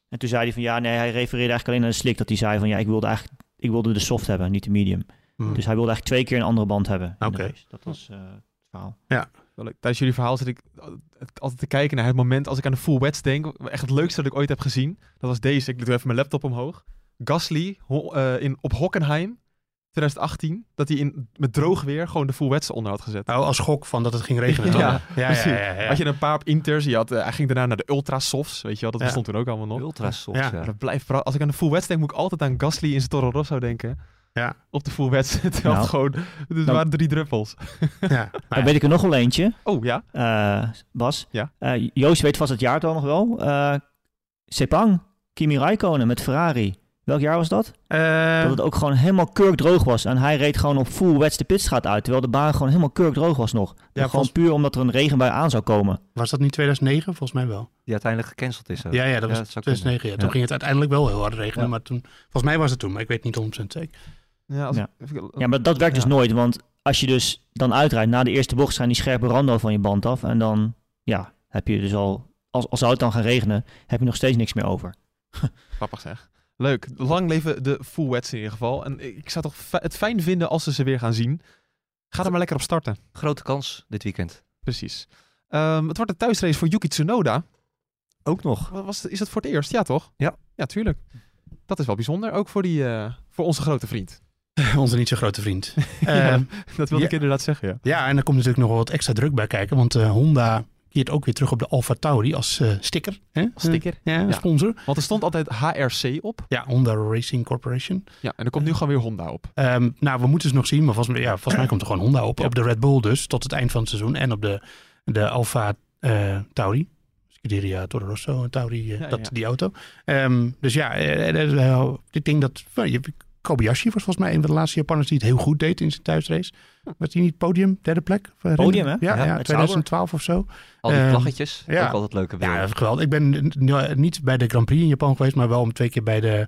En toen zei hij van ja, nee, hij refereerde eigenlijk alleen naar de slick. Dat hij zei van ja, ik wilde eigenlijk, ik wilde de soft hebben, niet de medium. Hm. Dus hij wilde eigenlijk twee keer een andere band hebben. in de Oké. race. Dat was eh, het verhaal. Leuk. Tijdens jullie verhaal zit ik altijd te kijken naar het moment als ik aan de full wets denk. Echt het leukste dat ik ooit heb gezien. Dat was deze. Ik doe even mijn laptop omhoog. Gasly ho- eh, in, op Hockenheim 2018. Dat hij in, met droog weer gewoon de full wets onder had gezet. Nou, als gok van dat het ging regenen. Ja, ja, ja, precies. ja, ja. Had je een paar op Inters. Je had, eh, hij ging daarna naar de Ultra Softs. Weet je wel, dat Ja. bestond toen ook allemaal nog. Ultra soft, Ja. dat blijft, als ik aan de full wets denk, moet ik altijd aan Gasly in zijn Toro Rosso denken. Ja. Op de full wets. (laughs) Het helpt Nou. gewoon. Dus er Nou. waren drie druppels. ja. Nou (laughs) Dan ja. weet ik er nog wel eentje. Oh ja. Eh, Bas. Ja. Eh, Joost weet vast het jaartal nog wel. Eh Sepang, Kimi Räikkönen met Ferrari. Welk jaar was dat? Eh, dat het ook gewoon helemaal kurkdroog was. En hij reed gewoon op full wets de pitstraat uit. Terwijl de baan gewoon helemaal kurkdroog was nog. Ja, gewoon puur omdat er een regenbui aan zou komen. was dat niet 2009? Volgens mij wel. Die uiteindelijk gecanceld is. Ja, ja, dat was zou kunnen. 2009. Ja. Toen Ja. ging het uiteindelijk wel heel hard regenen. Ja. Maar toen, volgens mij was het toen, maar ik weet niet 100% zeker. Ja, als, Ja. maar dat werkt Ja. dus nooit. Want als je dus dan uitrijdt na de eerste bocht, gaan die scherpe randen al van je band af. En dan, ja, heb je dus al, als, als zou het dan gaan regenen, heb je nog steeds niks meer over. Grappig zeg. Leuk. Lang leven de full wets in ieder geval. En ik zou toch het fijn vinden als ze ze weer gaan zien. Ga er maar lekker op starten. Grote kans dit weekend. Precies. Ehm, het wordt een thuisrace voor Yuki Tsunoda. Ook nog. Was, is het voor het eerst? Ja, toch? Ja. Ja, tuurlijk. Dat is wel bijzonder. Ook voor, die, eh, voor onze grote vriend. (laughs) Onze niet zo grote vriend. (laughs) Ja, Eh, dat wilde ja. ik inderdaad zeggen, ja. ja, en er komt natuurlijk nog wel wat extra druk bij kijken. Want eh, Honda keert ook weer terug op de Alfa Tauri als eh, sticker. Hè? Sticker. Eh, ja, Ja. sponsor. Want er stond altijd HRC op. Ja, Honda Racing Corporation. Ja, en er komt nu gewoon weer Honda op. Ehm, nou, we moeten ze nog zien. Maar volgens, mij- ja, volgens mij komt er gewoon Honda op. Op de Red Bull dus, tot het eind van het seizoen. En op de, de Alfa eh, Tauri. Scuderia Toro Rosso Tauri, eh, Ja, dat, ja. die auto. Ehm, dus ja, eh, eh, eh, ik denk dat... nou, je, Kobayashi was volgens mij een van de laatste Japanners die het heel goed deed in zijn thuisrace. Was hij niet podium, derde plek? Of, Podium, hè? Ja, Ja, ja, met 2012 of zo. Al die Ehm, vlaggetjes. ja. Ook altijd leuke Ja, beelden. dat is geweldig. Ik ben niet bij de Grand Prix in Japan geweest, maar wel om twee keer bij de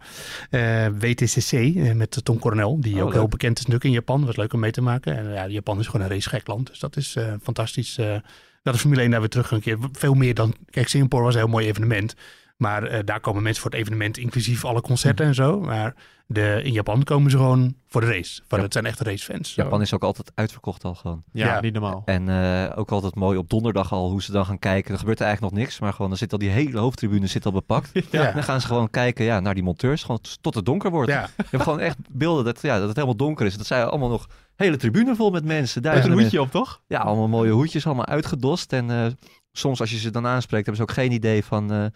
eh, WTCC eh, met Tom Coronel. Die Oh, ook leuk. heel bekend is natuurlijk in Japan. Was leuk om mee te maken. En ja, Japan is gewoon een racegek land. Dus dat is eh, fantastisch. eh, dat de Formule 1 daar weer terug een keer. Veel meer dan... Kijk, Singapore was een heel mooi evenement. Maar eh, daar komen mensen voor het evenement, inclusief alle concerten en zo. Maar de, in Japan komen ze gewoon voor de race. Van, Ja. Het zijn echte racefans. Zo. Japan is ook altijd uitverkocht al gewoon. Ja, Ja. niet normaal. En eh, ook altijd mooi op donderdag al hoe ze dan gaan kijken. Er gebeurt er eigenlijk nog niks, maar gewoon dan zit al die hele hoofdtribune zit al bepakt. (laughs) Ja. En dan gaan ze gewoon kijken ja, naar die monteurs, gewoon tot het donker wordt. Ja, Je hebt gewoon echt beelden dat, ja, dat het helemaal donker is. Dat zijn allemaal nog hele tribune vol met mensen. Met een hoedje op, toch? Ja, allemaal mooie hoedjes, allemaal uitgedost. En eh, soms als je ze dan aanspreekt, hebben ze ook geen idee van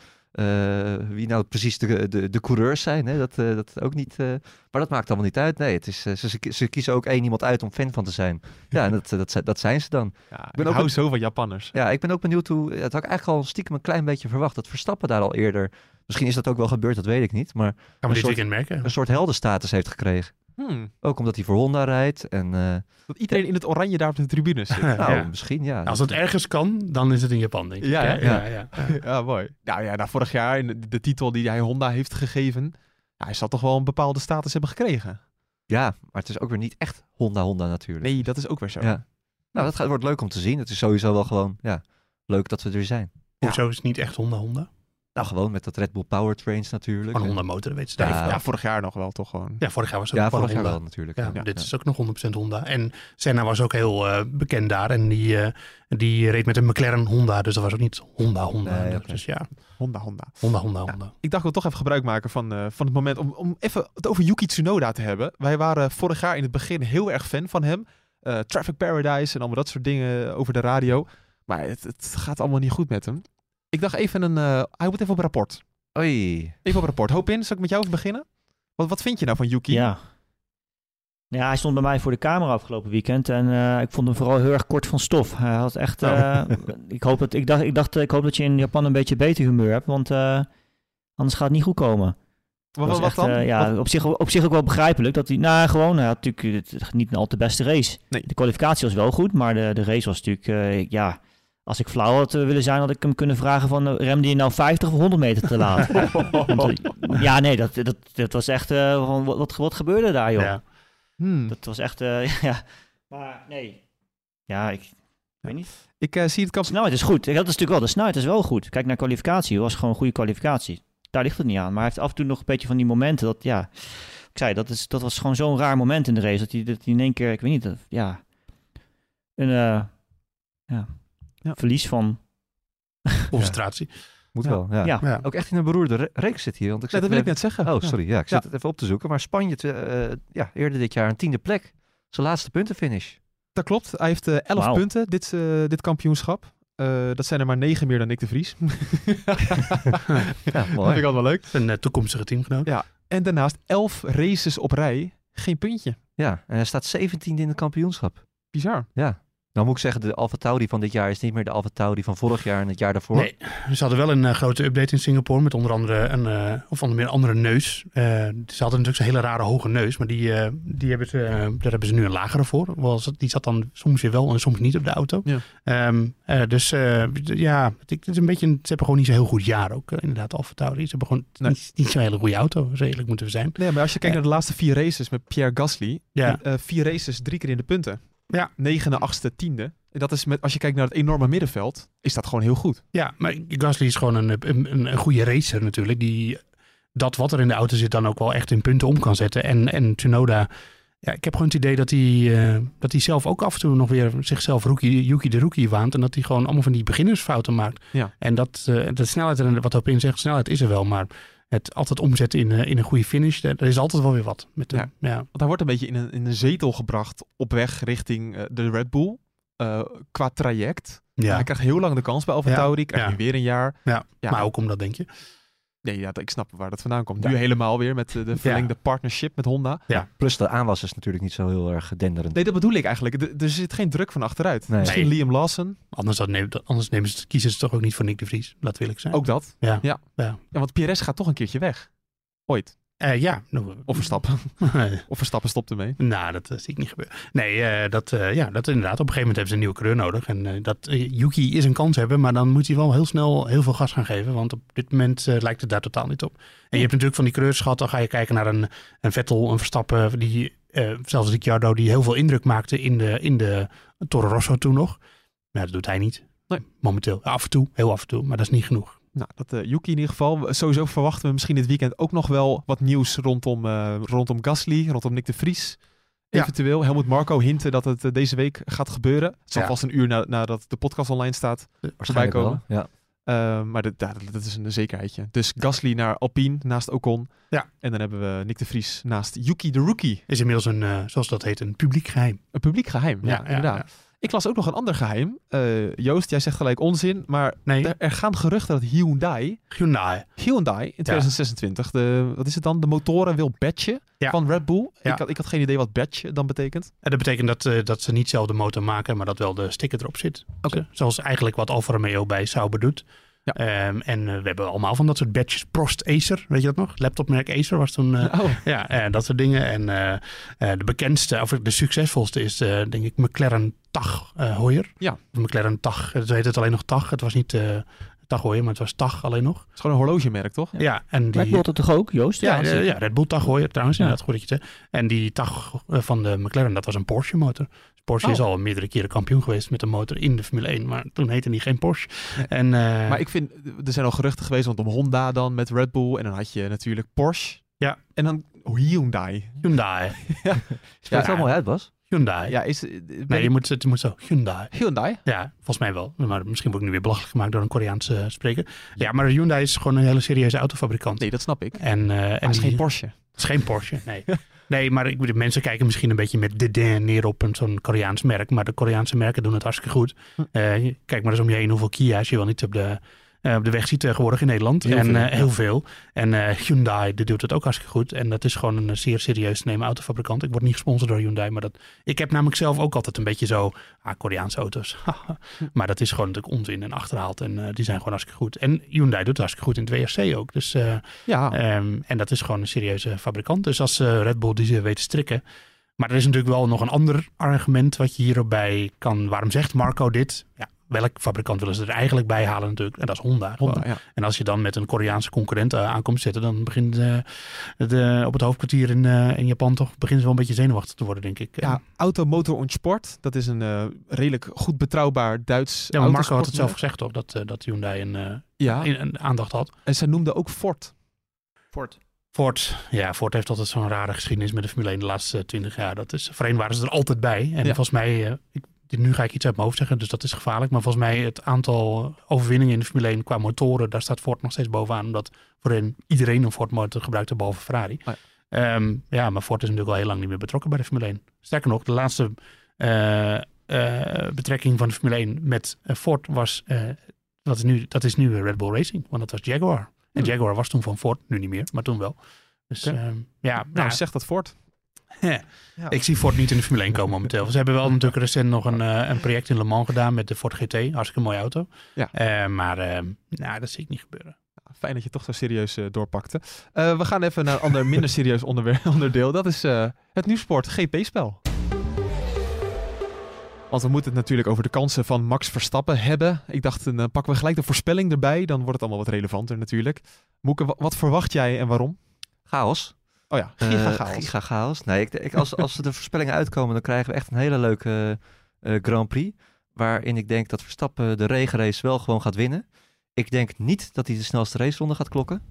wie nou precies de, de, de coureurs zijn. Hè? Dat, eh, dat ook niet, eh, maar dat maakt allemaal niet uit. Nee, het is, eh, ze, ze, ze kiezen ook één iemand uit om fan van te zijn. (laughs) Ja, en dat, eh, dat, dat zijn ze dan. Ja, ik ben ook hou zo van Japanners. Ja, ik ben ook benieuwd hoe... Dat had ik eigenlijk al stiekem een klein beetje verwacht. Dat Verstappen daar al eerder... Misschien is dat ook wel gebeurd, dat weet ik niet. Maar we Een soort- merken. een soort heldenstatus heeft gekregen. Hmm. Ook omdat hij voor Honda rijdt. En eh, Dat iedereen in het oranje daar op de tribune zit. (laughs) nou, Ja. misschien ja. Als het ergens kan, dan is het in Japan, denk ik. Ja, ja, hè? ja, ja. Ja, mooi. Nou ja, nou, vorig jaar in de, de titel die hij Honda heeft gegeven, ja, hij zal toch wel een bepaalde status hebben gekregen. Ja, maar het is ook weer niet echt Honda-Honda natuurlijk. Nee, dat is ook weer zo. Ja. Nou, dat gaat, wordt leuk om te zien. Het is sowieso wel gewoon ja, leuk dat we er zijn. Hoezo is het niet echt Honda Honda? Nou, gewoon met dat Red Bull Powertrains natuurlijk. Van Honda motor, weet ze Ja, daar. Ja, vorig jaar nog wel, toch gewoon. Ja, vorig jaar was het Ja, ook vorig jaar Honda. wel natuurlijk. Ja, Ja, dit ja. is ook nog 100% Honda. En Senna was ook heel eh, bekend daar. En die, eh, die reed met een McLaren Honda. Dus dat was ook niet Honda Honda. Nee. Dus ja, Honda, Honda. Honda Honda Honda. Ik dacht, ik wil toch even gebruik maken van, eh, van het moment om, om even het over Yuki Tsunoda te hebben. Wij waren vorig jaar in het begin heel erg fan van hem. Eh, Traffic Paradise en allemaal dat soort dingen over de radio. Maar het, het gaat allemaal niet goed met hem. Ik dacht even een... eh, hij moet even op rapport. Oei. Even op rapport. Hoop in, zal ik met jou even beginnen? Wat, wat vind je nou van Yuki? Ja. Ja, hij stond bij mij voor de camera afgelopen weekend en eh, ik vond hem vooral heel erg kort van stof. Hij had echt, eh, ik, hoop dat, ik, dacht, ik dacht, ik hoop dat je in Japan een beetje beter humeur hebt, want eh, anders gaat het niet goed komen. Wat, was wat echt, dan? ja, Wat- op zich, op zich ook wel begrijpelijk dat hij, nou gewoon, hij had natuurlijk niet een al te beste race. Nee. De kwalificatie was wel goed, maar de, de race was natuurlijk, eh, ja, als ik flauw had eh, willen zijn, had ik hem kunnen vragen van, eh, remde je nou 50 of 100 meter te laat? (laughs) Eh, ja, nee, dat, dat, dat was echt, eh, wat, wat, wat gebeurde daar, joh? Ja. Hmm. Dat was echt, eh, (laughs) ja. Maar nee. Ja, ik, ik weet niet. Ik eh, zie het De kap... snelheid is goed. Dat is natuurlijk wel, de snelheid is wel goed. Kijk naar kwalificatie, het was gewoon een goede kwalificatie. Daar ligt het niet aan. Maar hij heeft af en toe nog een beetje van die momenten dat, ja... Ik zei, dat, is, dat was gewoon zo'n raar moment in de race. Dat hij, dat hij in één keer, ik weet niet, dat, ja... Een, eh, verlies van... (laughs) Concentratie. Moet Ja. wel, ja. Ja. Ja. Ook echt in een beroerde re- reeks zit hier. Want ik Ja, zit dat wil ik net zeggen. Oh, Ja. sorry. Ja, ik Ja. zit het even op te zoeken. Maar Spanje, eh, ja, eerder dit jaar een tiende plek. Zijn laatste puntenfinish. Dat klopt. Hij heeft eh 11 Wauw. punten, dit, eh, dit kampioenschap. Eh, dat zijn er maar 9 meer dan Nick de Vries. (laughs) Ja, Dat vind mooi. ik altijd wel leuk. Een toekomstige teamgenoot. Ja. En daarnaast 11 races op rij. Geen puntje. Ja, en hij staat 17e in het kampioenschap. Bizar. Ja. Nou moet ik zeggen, de Alfa Tauri van dit jaar is niet meer de Alfa Tauri van vorig jaar en het jaar daarvoor. Nee, ze hadden wel een eh, grote update in Singapore met onder andere een, eh, of onder meer een andere neus. Eh, ze hadden natuurlijk zo'n hele rare hoge neus, maar die, eh, die hebben ze, eh, daar hebben ze nu een lagere voor. Was, die zat dan soms weer wel en soms niet op de auto. Ja. Ehm, eh, dus eh, ja, het, het is een beetje, een- ze hebben gewoon niet zo'n heel goed jaar ook, inderdaad, Alfa Tauri. Ze hebben gewoon Nee. niet, niet zo'n hele goede auto, redelijk moeten we zijn. Nee, maar als je kijkt naar de laatste vier races met Pierre Gasly. Ja. eh, vier races, drie keer in de punten. Ja. Negende, achtste, tiende. En dat is met, als je kijkt naar het enorme middenveld, is dat gewoon heel goed. Ja, maar Gasly is gewoon een, een, een, goede racer natuurlijk. Die dat wat er in de auto zit dan ook wel echt in punten om kan zetten. En, en Tsunoda, ja, ik heb gewoon het idee dat hij, eh, dat hij zelf ook af en toe nog weer zichzelf rookie, Yuki de rookie waant. En dat hij gewoon allemaal van die beginnersfouten maakt. Ja. En dat eh, de snelheid, er, wat op in zegt, snelheid is er wel. Maar het altijd omzetten in, eh, in een goede finish, er, is altijd wel weer wat. Met hem. Ja. Want hij wordt een beetje in een, in een zetel gebracht op weg richting eh, de Red Bull. eh, qua traject. Ja. Hij krijgt heel lang de kans bij Alfa. Tauri. Krijgt Ja. nu weer een jaar. Ja. Maar ook omdat denk je. Nee, ja, ik snap waar dat vandaan komt. Ja. Nu helemaal weer met eh, de (laughs) verlengde partnership met Honda. Plus de aanwas is natuurlijk niet zo heel erg denderend. Nee, dat bedoel ik eigenlijk. D- er zit geen druk van achteruit. Nee. Misschien Nee. Liam Lawson. Anders, dat neem, dat- anders nemen ze, kiezen ze toch ook niet voor Nick de Vries. Laat wil ik zijn. Ook dat. Ja. Ja. Ja. Ja, want Perez gaat toch een keertje weg. Ooit. Eh, ja. Nou, Of Verstappen. of Verstappen stopt ermee. Nou, dat eh, zie ik niet gebeuren. Nee, eh, dat, eh, ja, dat inderdaad. Op een gegeven moment hebben ze een nieuwe coureur nodig. En eh, dat eh, Yuki is een kans hebben, maar dan moet hij wel heel snel heel veel gas gaan geven. Want op dit moment eh, lijkt het daar totaal niet op. En je hebt natuurlijk van die coureurs gehad, dan ga je kijken naar een, een Vettel, een Verstappen, die, eh, zelfs Ricciardo, die heel veel indruk maakte in de, in de Toro Rosso toen nog. Maar dat doet hij niet. Nee. Momenteel. Af en toe, heel af en toe, maar dat is niet genoeg. Nou, dat eh Yuki in ieder geval. Sowieso verwachten we misschien dit weekend ook nog wel wat nieuws rondom, eh, rondom Gasly, rondom Nick de Vries. Ja. Eventueel. Helmut Marco hinten dat het eh, deze week gaat gebeuren. Het zal Ja. vast een uur na, nadat de podcast online staat. Waarschijnlijk komen. wel. Ja. Eh, maar dat, ja, dat is een zekerheidje. Dus Gasly naar Alpine naast Ocon. Ja. En dan hebben we Nick de Vries naast Yuki de Rookie. Is inmiddels een, zoals dat heet, een publiek geheim. Een publiek geheim. Ja, inderdaad. Ik las ook nog een ander geheim. Eh, Joost, jij zegt gelijk onzin. Maar Nee, er, er gaan geruchten dat Hyundai Hyundai. Hyundai in 2026, de, wat is het dan? De motoren wil batchen Ja. van Red Bull. Ja. Ik, had, ik had geen idee wat batch dan betekent. En dat betekent dat, eh, dat ze niet zelf de motor maken, maar dat wel de sticker erop zit. Zo- Zoals eigenlijk wat Alfa Romeo bij Sauber doet. Ja. Ehm, en eh, we hebben allemaal van dat soort badges. Prost Acer, weet je dat nog? Laptopmerk Acer was toen... eh, oh, ja, eh, dat soort dingen. En eh, eh, de bekendste, of de succesvolste is eh, denk ik McLaren Tag eh Heuer. Ja. Of McLaren Tag, het heet het alleen nog Tag. Het was niet eh Tag Heuer, maar het was Tag alleen nog. het is gewoon een horlogemerk, toch? Ja, en die... Red Bull toch ook, Joost? Ja, ja, ja, Red Bull Tag Heuer trouwens, Ja. inderdaad goed dat je het. En die Tag van de McLaren, dat was een Porsche motor. Porsche Oh. is al meerdere keren kampioen geweest met een motor in de Formule 1, maar toen heette die geen Porsche. Nee. En, eh, Maar ik vind, er zijn al geruchten geweest rondom Honda dan met Red Bull. En dan had je natuurlijk Porsche. Ja. En dan Hyundai. Hyundai. (laughs) Spreekt het wel mooi uit, Bas. Hyundai. Ja, is, ben nee, ik- je moet, het moet zo. Hyundai. Hyundai? Ja, volgens mij wel. Maar misschien word ik nu weer belachelijk gemaakt door een Koreaanse spreker. Ja, maar Hyundai is gewoon een hele serieuze autofabrikant. Nee, dat snap ik. En, eh, en het is die- geen Porsche. Het is geen Porsche, nee. (laughs) nee, maar ik, bedoel, mensen kijken misschien een beetje met dédain neer op een zo'n Koreaans merk. Maar de Koreaanse merken doen het hartstikke goed. Hm. Eh, kijk maar eens om je heen hoeveel Kia's je wel niet op de, eh, op de weg ziet tegenwoordig in Nederland. Heel en veel, eh, ja. heel veel. En eh, Hyundai die doet het ook hartstikke goed. En dat is gewoon een zeer serieus te nemen autofabrikant. Ik word niet gesponsord door Hyundai. Maar dat, ik heb namelijk zelf ook altijd een beetje zo... Ah, Koreaanse auto's. (laughs) maar dat is gewoon natuurlijk onzin en achterhaald. En die zijn gewoon hartstikke goed. En Hyundai doet het hartstikke goed in het WRC ook. Dus... Ja, Ehm, en dat is gewoon een serieuze fabrikant. Dus als Red Bull die ze weten strikken. Maar er is natuurlijk wel nog een ander argument wat je hierop bij kan. Waarom zegt Marco dit? Ja, welk fabrikant willen ze er eigenlijk bij halen natuurlijk? En dat is Honda. Honda, ja. En als je dan met een Koreaanse concurrent eh, aankomt zitten, dan begint eh, de, op het hoofdkwartier in, eh, in Japan toch beginnen ze wel een beetje zenuwachtig te worden, denk ik. Ja, Auto, Motor und Sport. Dat is een eh, redelijk goed betrouwbaar Duits Ja, maar Marco had het zelf gezegd toch, dat, dat Hyundai een, eh, Ja, een, een aandacht had. en zij noemde ook Ford. Ford. Ford, ja, Ford heeft altijd zo'n rare geschiedenis met de Formule 1 de laatste twintig jaar. Dat is, voorheen waren ze er altijd bij. En Ja. volgens mij, eh, ik nu ga ik iets uit mijn hoofd zeggen, dus dat is gevaarlijk. Maar volgens mij het aantal overwinningen in de Formule 1 qua motoren, daar staat Ford nog steeds bovenaan. Omdat voorheen iedereen een Ford motor gebruikte, behalve Ferrari. Oh Ehm, ja, maar Ford is natuurlijk al heel lang niet meer betrokken bij de Formule 1. Sterker nog, de laatste eh, eh, betrekking van de Formule 1 met eh, Ford was, dat, is nu, dat is nu Red Bull Racing, want dat was Jaguar. En Hmm. Jaguar was toen van Ford, nu niet meer, maar toen wel. Dus Oké. ehm, ja, Nou, nou, zeg dat ik zie Ford niet in de Formule 1 komen momenteel. Ze hebben wel natuurlijk recent nog een, eh, een project in Le Mans gedaan met de Ford GT. Hartstikke mooie auto. Ja. Eh, maar eh, nou, dat zie ik niet gebeuren. Fijn dat je toch zo serieus eh, doorpakte. Eh, we gaan even naar een ander, minder serieus (laughs) onderdeel. Dat is eh, het nieuwsport GP-spel. Want we moeten het natuurlijk over de kansen van Max Verstappen hebben. Ik dacht, dan pakken we gelijk de voorspelling erbij. Dan wordt het allemaal wat relevanter natuurlijk. Moeke, wa- wat verwacht jij en waarom? Chaos. Oh ja, Eh, giga chaos. giga chaos. Nee, ik, ik, als, als de (laughs) voorspellingen uitkomen, dan krijgen we echt een hele leuke eh, Grand Prix. Waarin ik denk dat Verstappen de regenrace wel gewoon gaat winnen. Ik denk niet dat hij de snelste raceronde gaat klokken.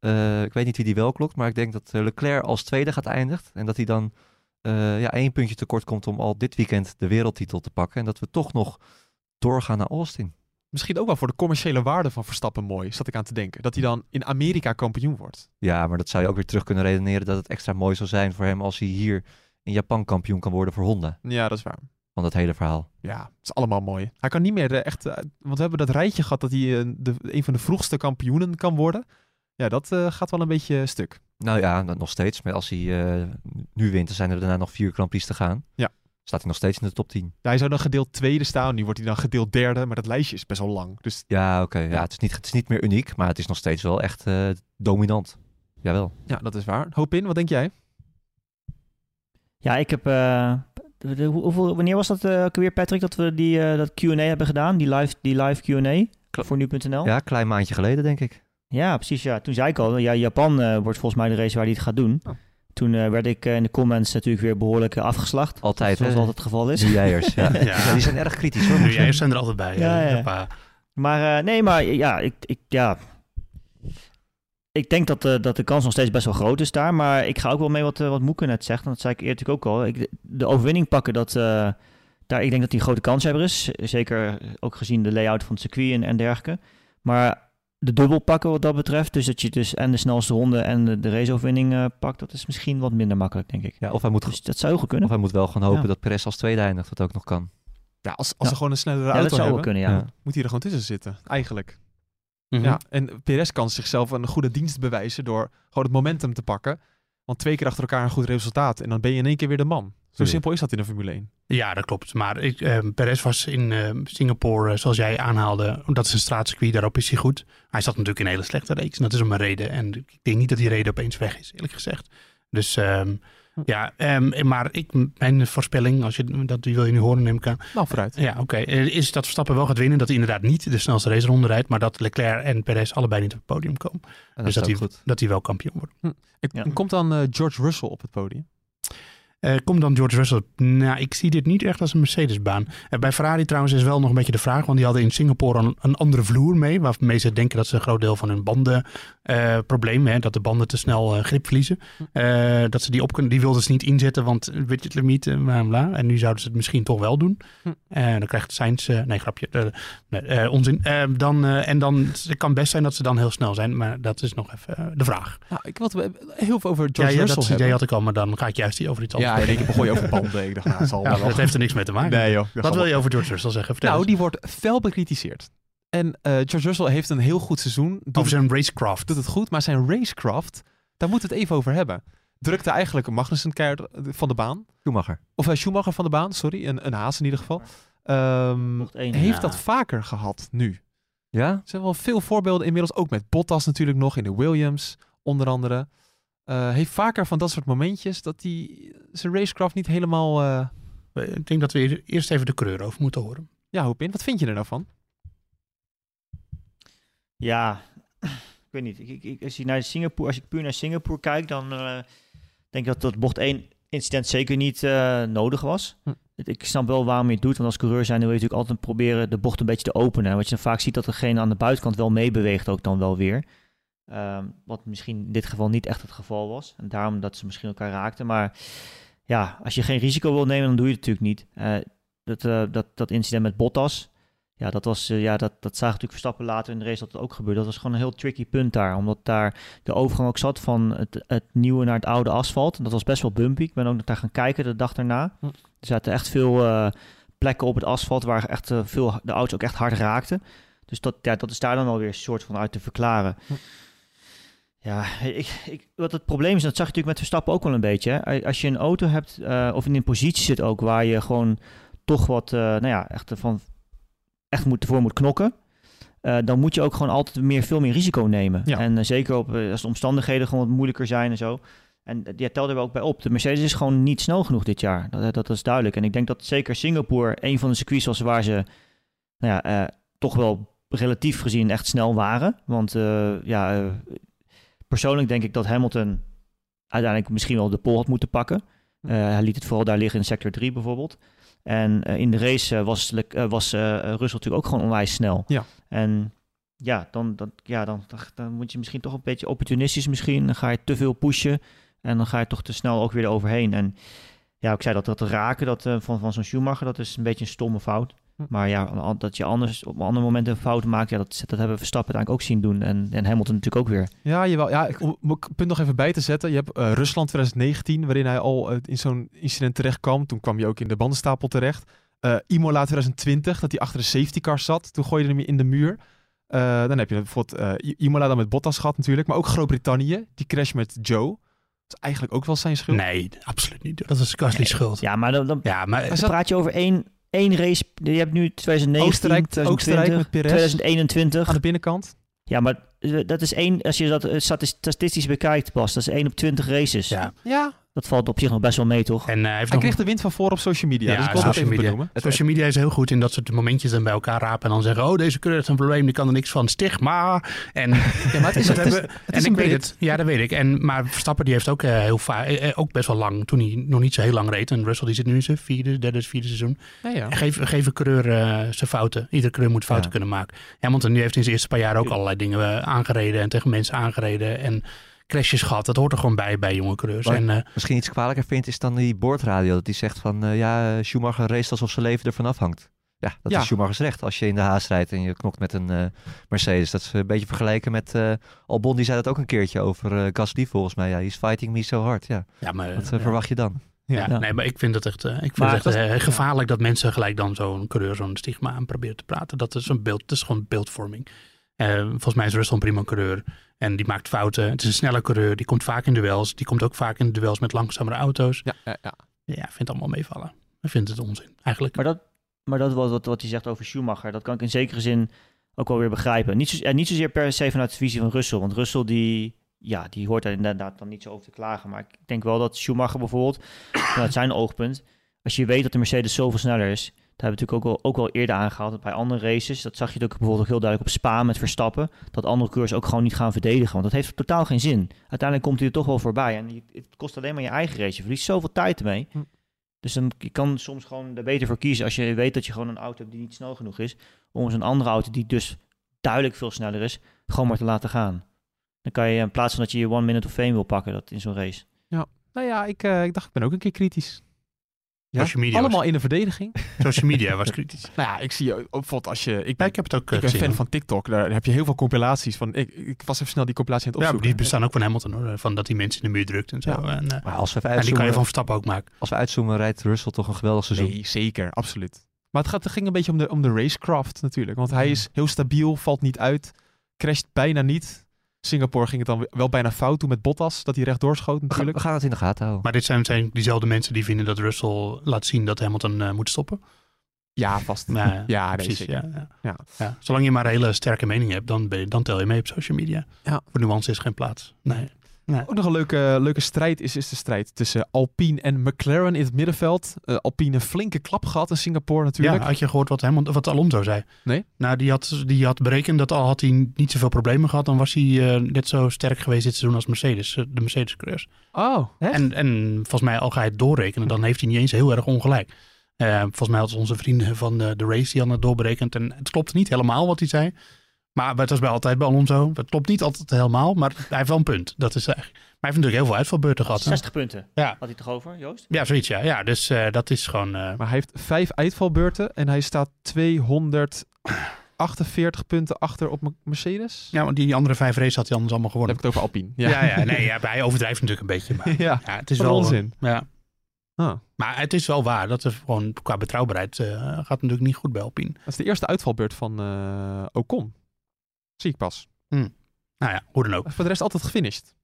Eh, ik weet niet wie die wel klokt, maar ik denk dat eh, Leclerc als tweede gaat eindigen. En dat hij dan eh, ja, één puntje tekort komt om al dit weekend de wereldtitel te pakken. En dat we toch nog doorgaan naar Austin. Misschien ook wel voor de commerciële waarde van Verstappen mooi, zat ik aan te denken. Dat hij dan in Amerika kampioen wordt. Ja, maar dat zou je ook weer terug kunnen redeneren dat het extra mooi zou zijn voor hem als hij hier in Japan kampioen kan worden voor Honda. Ja, dat is waar. Van dat hele verhaal. Ja, het is allemaal mooi. Hij kan niet meer eh, echt... eh, want we hebben dat rijtje gehad dat hij eh, de, een van de vroegste kampioenen kan worden. Ja, dat gaat wel een beetje stuk. Nou ja, dat nog steeds. Maar als hij nu wint, dan zijn er daarna nog vier Grand Prix te gaan. Ja. Staat hij nog steeds in de top 10. Ja, hij zou dan gedeeld tweede staan. Nu wordt hij dan gedeeld derde. Maar dat lijstje is best wel lang. Dus Ja, oké. Ja, het, is niet, het is niet meer uniek, maar het is nog steeds wel echt eh, dominant. Jawel. ja, dat is waar. Hoop in, wat denk jij? Ja, ik heb... eh, de- hoeveel, wanneer was dat eh, ook weer, Patrick, dat we die, dat Q&A hebben gedaan? Die live, die live Q&A voor nu.nl? Ja, klein maandje geleden, denk ik. Ja, precies. Ja. Toen zei ik al, ja, Japan eh, wordt volgens mij de race waar hij het gaat doen. Oh. Toen eh, werd ik eh, in de comments natuurlijk weer behoorlijk eh, afgeslacht. Altijd, Zoals hè? altijd het geval is. Jijers. Ja. (laughs) Ja. Ja, die zijn erg kritisch hoor. Nu, jij zijn er altijd bij. Ja. Maar eh, nee, maar ja, ik, ik, ja, ik denk dat, de dat de kans nog steeds best wel groot is daar. Maar ik ga ook wel mee wat, wat Moeke net zegt. En dat zei ik eerder natuurlijk ook al. Ik, de overwinning pakken, dat, eh, daar, ik denk dat hij een grote kanshebber is. Zeker ook gezien de layout van het circuit en, en dergelijke. Maar de dubbel pakken wat dat betreft. Dus dat je dus en de snelste ronde en de, de raceoverwinning eh, pakt. Dat is misschien wat minder makkelijk, denk ik. Ja, of, hij moet, Dus dat zou heel goed of kunnen. hij moet wel gaan hopen Ja. dat Perez als tweede eindigt, wat ook nog kan. Ja, als, als Ja. ze gewoon een snellere Ja, auto dat zou wel hebben, kunnen, ja. Ja. moet hij er gewoon tussen zitten. Eigenlijk. Mhm. Ja, en Perez kan zichzelf een goede dienst bewijzen door gewoon het momentum te pakken. Want twee keer achter elkaar een goed resultaat. En dan ben je in één keer weer de man. Zo simpel is dat in de Formule 1. Ja, dat klopt. Maar ik, eh, Perez was in eh, Singapore, eh, zoals jij aanhaalde, dat is een straatcircuit, daarop is hij goed. Hij zat natuurlijk in een hele slechte reeks en dat is om een reden. En ik denk niet dat die reden opeens weg is, eerlijk gezegd. Dus ehm, ja, ehm, maar ik, mijn voorspelling, als je, dat die wil je nu horen, neem ik aan. Nou, vooruit. Ja, oké. eh, Is dat Verstappen wel gaat winnen, dat hij inderdaad niet de snelste raceronde rijdt, maar dat Leclerc en Perez allebei niet op het podium komen. Dat dus is dat hij, goed. dat hij wel kampioen wordt. Ja. Komt dan eh, George Russell op het podium? Eh, komt dan George Russell? Nou, ik zie dit niet echt als een Mercedes-baan. Eh, bij Ferrari trouwens is wel nog een beetje de vraag, want die hadden in Singapore een, een andere vloer mee, waarmee ze denken dat ze een groot deel van hun banden probleem, hè, dat de banden te snel grip verliezen, dat ze die op kunnen, die wilden ze niet inzetten, want budgetlimiet, eh, bla bla. En nu zouden ze het misschien toch wel doen. Hm. En dan krijgt Sainz, nee grapje, nee, onzin. Dan, en dan, het kan best zijn dat ze dan heel snel zijn, maar dat is nog even de vraag. Nou, ik wil heel veel over Ja, George ja, Russell dat idee had ik al, maar dan ga ik juist die over iets anders Ja, in één keer begon je over banden. Ik dacht, nou, het zal Ja, wel. dat heeft er niks mee te maken. Nee joh. Wat wil je over George Russell zeggen? Vertel Nou, eens. die wordt fel bekritiseerd. En eh, George Russell heeft een heel goed seizoen. Doet, over zijn racecraft. doet het goed, maar zijn racecraft, daar moeten we het even over hebben. Drukte eigenlijk Magnussen keihard van de baan. Schumacher. Of uh, Schumacher van de baan, sorry. Een, een Haas in ieder geval. Ehm, één, heeft ja. dat vaker gehad nu. Ja? Er zijn wel veel voorbeelden inmiddels. Ook met Bottas natuurlijk nog in de Williams, onder andere. Eh, heeft vaker van dat soort momentjes dat hij zijn racecraft niet helemaal... eh, Ik denk dat we eer- eerst even de kleur over moeten horen. ja, hoop in. Wat vind je er nou van? Ja, ik weet niet. Ik, ik, als, je naar Singapore, als ik puur naar Singapore kijk, dan eh, denk ik dat dat bocht 1 incident zeker niet eh, nodig was. Hm. Ik snap wel waarom je het doet, want als coureur zijn wil je natuurlijk altijd proberen de bocht een beetje te openen. En wat je dan vaak ziet dat degene aan de buitenkant wel meebeweegt ook dan wel weer. Ehm, wat misschien in dit geval niet echt het geval was. En daarom dat ze misschien elkaar raakten. Maar ja, als je geen risico wil nemen, dan doe je het natuurlijk niet. Eh, dat, eh, dat, dat incident met Bottas. Ja, dat, was, eh, ja dat, dat zagen natuurlijk Verstappen later in de race dat het ook gebeurde. Dat was gewoon een heel tricky punt daar. Omdat daar de overgang ook zat van het, het nieuwe naar het oude asfalt. Dat was best wel bumpy. Ik ben ook daar gaan kijken de dag daarna. Hm. Er zaten echt veel plekken op het asfalt waar echt veel de auto's ook echt hard raakten. Dus dat, ja, dat is daar dan alweer een soort van uit te verklaren. Hm. Ja, (laughs) ik, ik, wat het probleem is, dat zag je natuurlijk met Verstappen ook wel een beetje. Hè. Als je een auto hebt, eh, of in een positie zit ook, waar je gewoon toch wat, eh, nou ja, echt, van, echt moet, ervoor moet knokken. eh, dan moet je ook gewoon altijd meer, veel meer risico nemen. Ja. En zeker op, als de omstandigheden gewoon wat moeilijker zijn en zo. En die telde er ook bij op. De Mercedes is gewoon niet snel genoeg dit jaar. Dat, dat is duidelijk. En ik denk dat zeker Singapore een van de circuits was waar ze nou ja, toch wel relatief gezien echt snel waren. Want ja, persoonlijk denk ik dat Hamilton uiteindelijk misschien wel de pole had moeten pakken. Eh, hij liet het vooral daar liggen in sector 3 bijvoorbeeld. En eh, in de race eh, was, was Russell natuurlijk ook gewoon onwijs snel. Ja. En ja, dan, dan, ja dan, dan, moet je misschien toch een beetje opportunistisch misschien. Dan ga je te veel pushen en dan ga je toch te snel ook weer eroverheen. En ja, ik zei dat dat raken dat, van, van zo'n Schumacher, dat is een beetje een stomme fout. Hm. Maar ja, dat je anders op andere momenten een fout maakt, ja, dat, dat hebben we Verstappen eigenlijk ook zien doen. En, en Hamilton natuurlijk ook weer. Ja, jawel. Ja, ik, om het punt nog even bij te zetten. Je hebt eh, Rusland 2019, waarin hij al eh, in zo'n incident terecht kwam. Toen kwam je ook in de bandenstapel terecht. Eh, Imola 2020, dat hij achter de safety car zat. Toen gooide hij hem in de muur. Eh, dan heb je bijvoorbeeld eh, Imola dan met Bottas gehad natuurlijk. Maar ook Groot-Brittannië, die crash met Joe. Dat is eigenlijk ook wel zijn schuld. Nee, absoluut niet. Dat is Gasly's schuld. Ja, Ja, maar dan, dan maar Hij dan praat je over één, één race. Je hebt nu 2019, Oostenrijk, 2020, Oostenrijk met Perez 2021. aan de binnenkant. Ja, maar eh, dat is één, als je dat eh, stati- statistisch bekijkt, Bas, dat is één op 20 races. ja. Ja, Dat valt op zich nog best wel mee, toch? En eh, hij heeft hij nog kreeg de wind van voor op social media. Ja, dus ik wil social media. benoemen. Social media is heel goed in dat soort momentjes dan bij elkaar rapen en dan zeggen: Oh, deze kleur heeft een probleem, die kan er niks van. Stigma. En, (laughs) Ja, maar het is, dat het is, hebben- het en ik weet het. Ja, dat weet ik. En, maar Verstappen die heeft ook, eh, heel vaak, eh, ook best wel lang, toen hij nog niet zo heel lang reed. En Russell die zit nu in zijn vierde, derde, vierde seizoen. Ja, ja. Geef, geef een coureur eh, zijn fouten. Iedere coureur moet fouten Ja. kunnen maken. Hamilton die heeft in zijn eerste paar jaar ook allerlei dingen aangereden en tegen mensen aangereden. En crashes gehad. Dat hoort er gewoon bij bij jonge coureurs. En, eh, Misschien iets kwalijker vindt is dan die boordradio. Dat die zegt van eh, ja, Schumacher race alsof zijn leven ervan afhangt. Ja, dat Ja. is Schumachers recht. Als je in de haas rijdt en je knokt met een eh, Mercedes. Dat is een beetje vergelijken met eh, Albon. Die zei dat ook een keertje over eh Gasly volgens mij. Ja, he's fighting me so hard. Ja, ja, maar, wat ja. verwacht je dan? Ja, Ja. nee, maar ik vind het echt, eh, ik vind Maar het echt dat- gevaarlijk dat mensen gelijk dan zo'n coureur zo'n stigma aan proberen te praten. Dat is een beeld, dat is gewoon beeldvorming. Eh, volgens mij is Russell een prima coureur. En die maakt fouten. Het is een snelle coureur. Die komt vaak in duels. Die komt ook vaak in duels met langzamere auto's. Ja, ja, ja. Ja, ik vind het allemaal meevallen. Ik vind het onzin, eigenlijk. Maar dat, maar dat wat, wat, wat hij zegt over Schumacher, dat kan ik in zekere zin ook wel weer begrijpen. Niet, zo, en niet zozeer per se vanuit de visie van Russell. Want Russell die, ja, die hoort daar inderdaad dan niet zo over te klagen. Maar ik denk wel dat Schumacher bijvoorbeeld, vanuit zijn oogpunt, als je weet dat de Mercedes zoveel sneller is, dat hebben we natuurlijk ook wel, ook wel eerder aangehaald. Bij andere races, dat zag je ook bijvoorbeeld ook heel duidelijk op Spa met Verstappen, dat andere coureurs ook gewoon niet gaan verdedigen. Want dat heeft totaal geen zin. Uiteindelijk komt hij er toch wel voorbij. En het kost alleen maar je eigen race. Je verliest zoveel tijd ermee. Hm. Dus dan je kan soms gewoon er beter voor kiezen als je weet dat je gewoon een auto hebt die niet snel genoeg is, om eens een andere auto die dus duidelijk veel sneller is, gewoon maar te laten gaan. Dan kan je in plaats van dat je je one minute of fame wil pakken dat in zo'n race. Nou ja, ik, eh, ik dacht, ik ben ook een keer kritisch. Social, media Allemaal was, in de verdediging. (laughs) social media was kritisch. nou ja, ik zie ook bijvoorbeeld als je... Ik Ja, ben, ik heb het ook eh, ik ben gezien. fan van TikTok. Daar heb je heel veel compilaties van. Ik, ik was even snel die compilatie aan het Ja, opzoeken. die bestaan ook van Hamilton hoor. Van dat hij mensen in de muur drukt en zo. Ja. En, eh, Maar als we even en die kan je van Verstappen ook maken. als we uitzoomen rijdt Russell toch een geweldig seizoen. Nee, zeker, absoluut. Maar het, gaat, het ging een beetje om de, om de racecraft natuurlijk. Want hij is heel stabiel, valt niet uit, crasht bijna niet. Singapore ging het dan wel bijna fout toen met Bottas, dat hij rechtdoor schoot We, gaan, natuurlijk. we gaan het in de gaten houden. Maar dit zijn, zijn diezelfde mensen die vinden dat Russell laat zien dat Hamilton eh, moet stoppen. Ja, vast. Ja, (laughs) Ja, precies. zeker. Ja, ja. Ja. Ja. Zolang je maar een hele sterke mening hebt, dan, ben je, dan tel je mee op social media. Ja. Voor nuance is geen plaats. Nee. Ook nog een leuke, leuke strijd is, is de strijd tussen Alpine en McLaren in het middenveld. Eh, Alpine een flinke klap gehad in Singapore natuurlijk. Ja, had je gehoord wat, Hamilton, wat Alonso zei? Nee. Nou, die had, die had berekend dat al had hij niet zoveel problemen gehad, dan was hij eh, net zo sterk geweest dit seizoen als Mercedes, eh, de Mercedes-coureurs. Oh, echt? En, en volgens mij, al ga je het doorrekenen, dan heeft hij niet eens heel erg ongelijk. Volgens mij hadden onze vrienden van de, de race die hadden het doorberekend. En het klopt niet helemaal wat hij zei. Maar het was bij altijd bij Alonso. Het klopt niet altijd helemaal, maar hij heeft wel een punt. Dat is eigenlijk. Maar hij heeft natuurlijk heel veel uitvalbeurten gehad. hè? 60 punten. Ja. Had hij toch over, Joost? Ja, zoiets ja. Ja, dus eh, dat is gewoon... eh, Maar hij heeft vijf uitvalbeurten en hij staat 248 punten achter op Mercedes. ja, want die andere vijf races had hij anders allemaal Dan heb gewonnen. ik het over Alpine. Ja, ja, nee, ja, hij overdrijft natuurlijk een beetje. Maar (laughs) ja. ja, het is Wat wel... onzin. Ja. Ah, Maar het is wel waar dat er gewoon qua betrouwbaarheid eh, gaat natuurlijk niet goed bij Alpine. dat is de eerste uitvalbeurt van eh Ocon. Zie ik pas. Nou ja, hoe dan ook. Voor de rest altijd gefinished.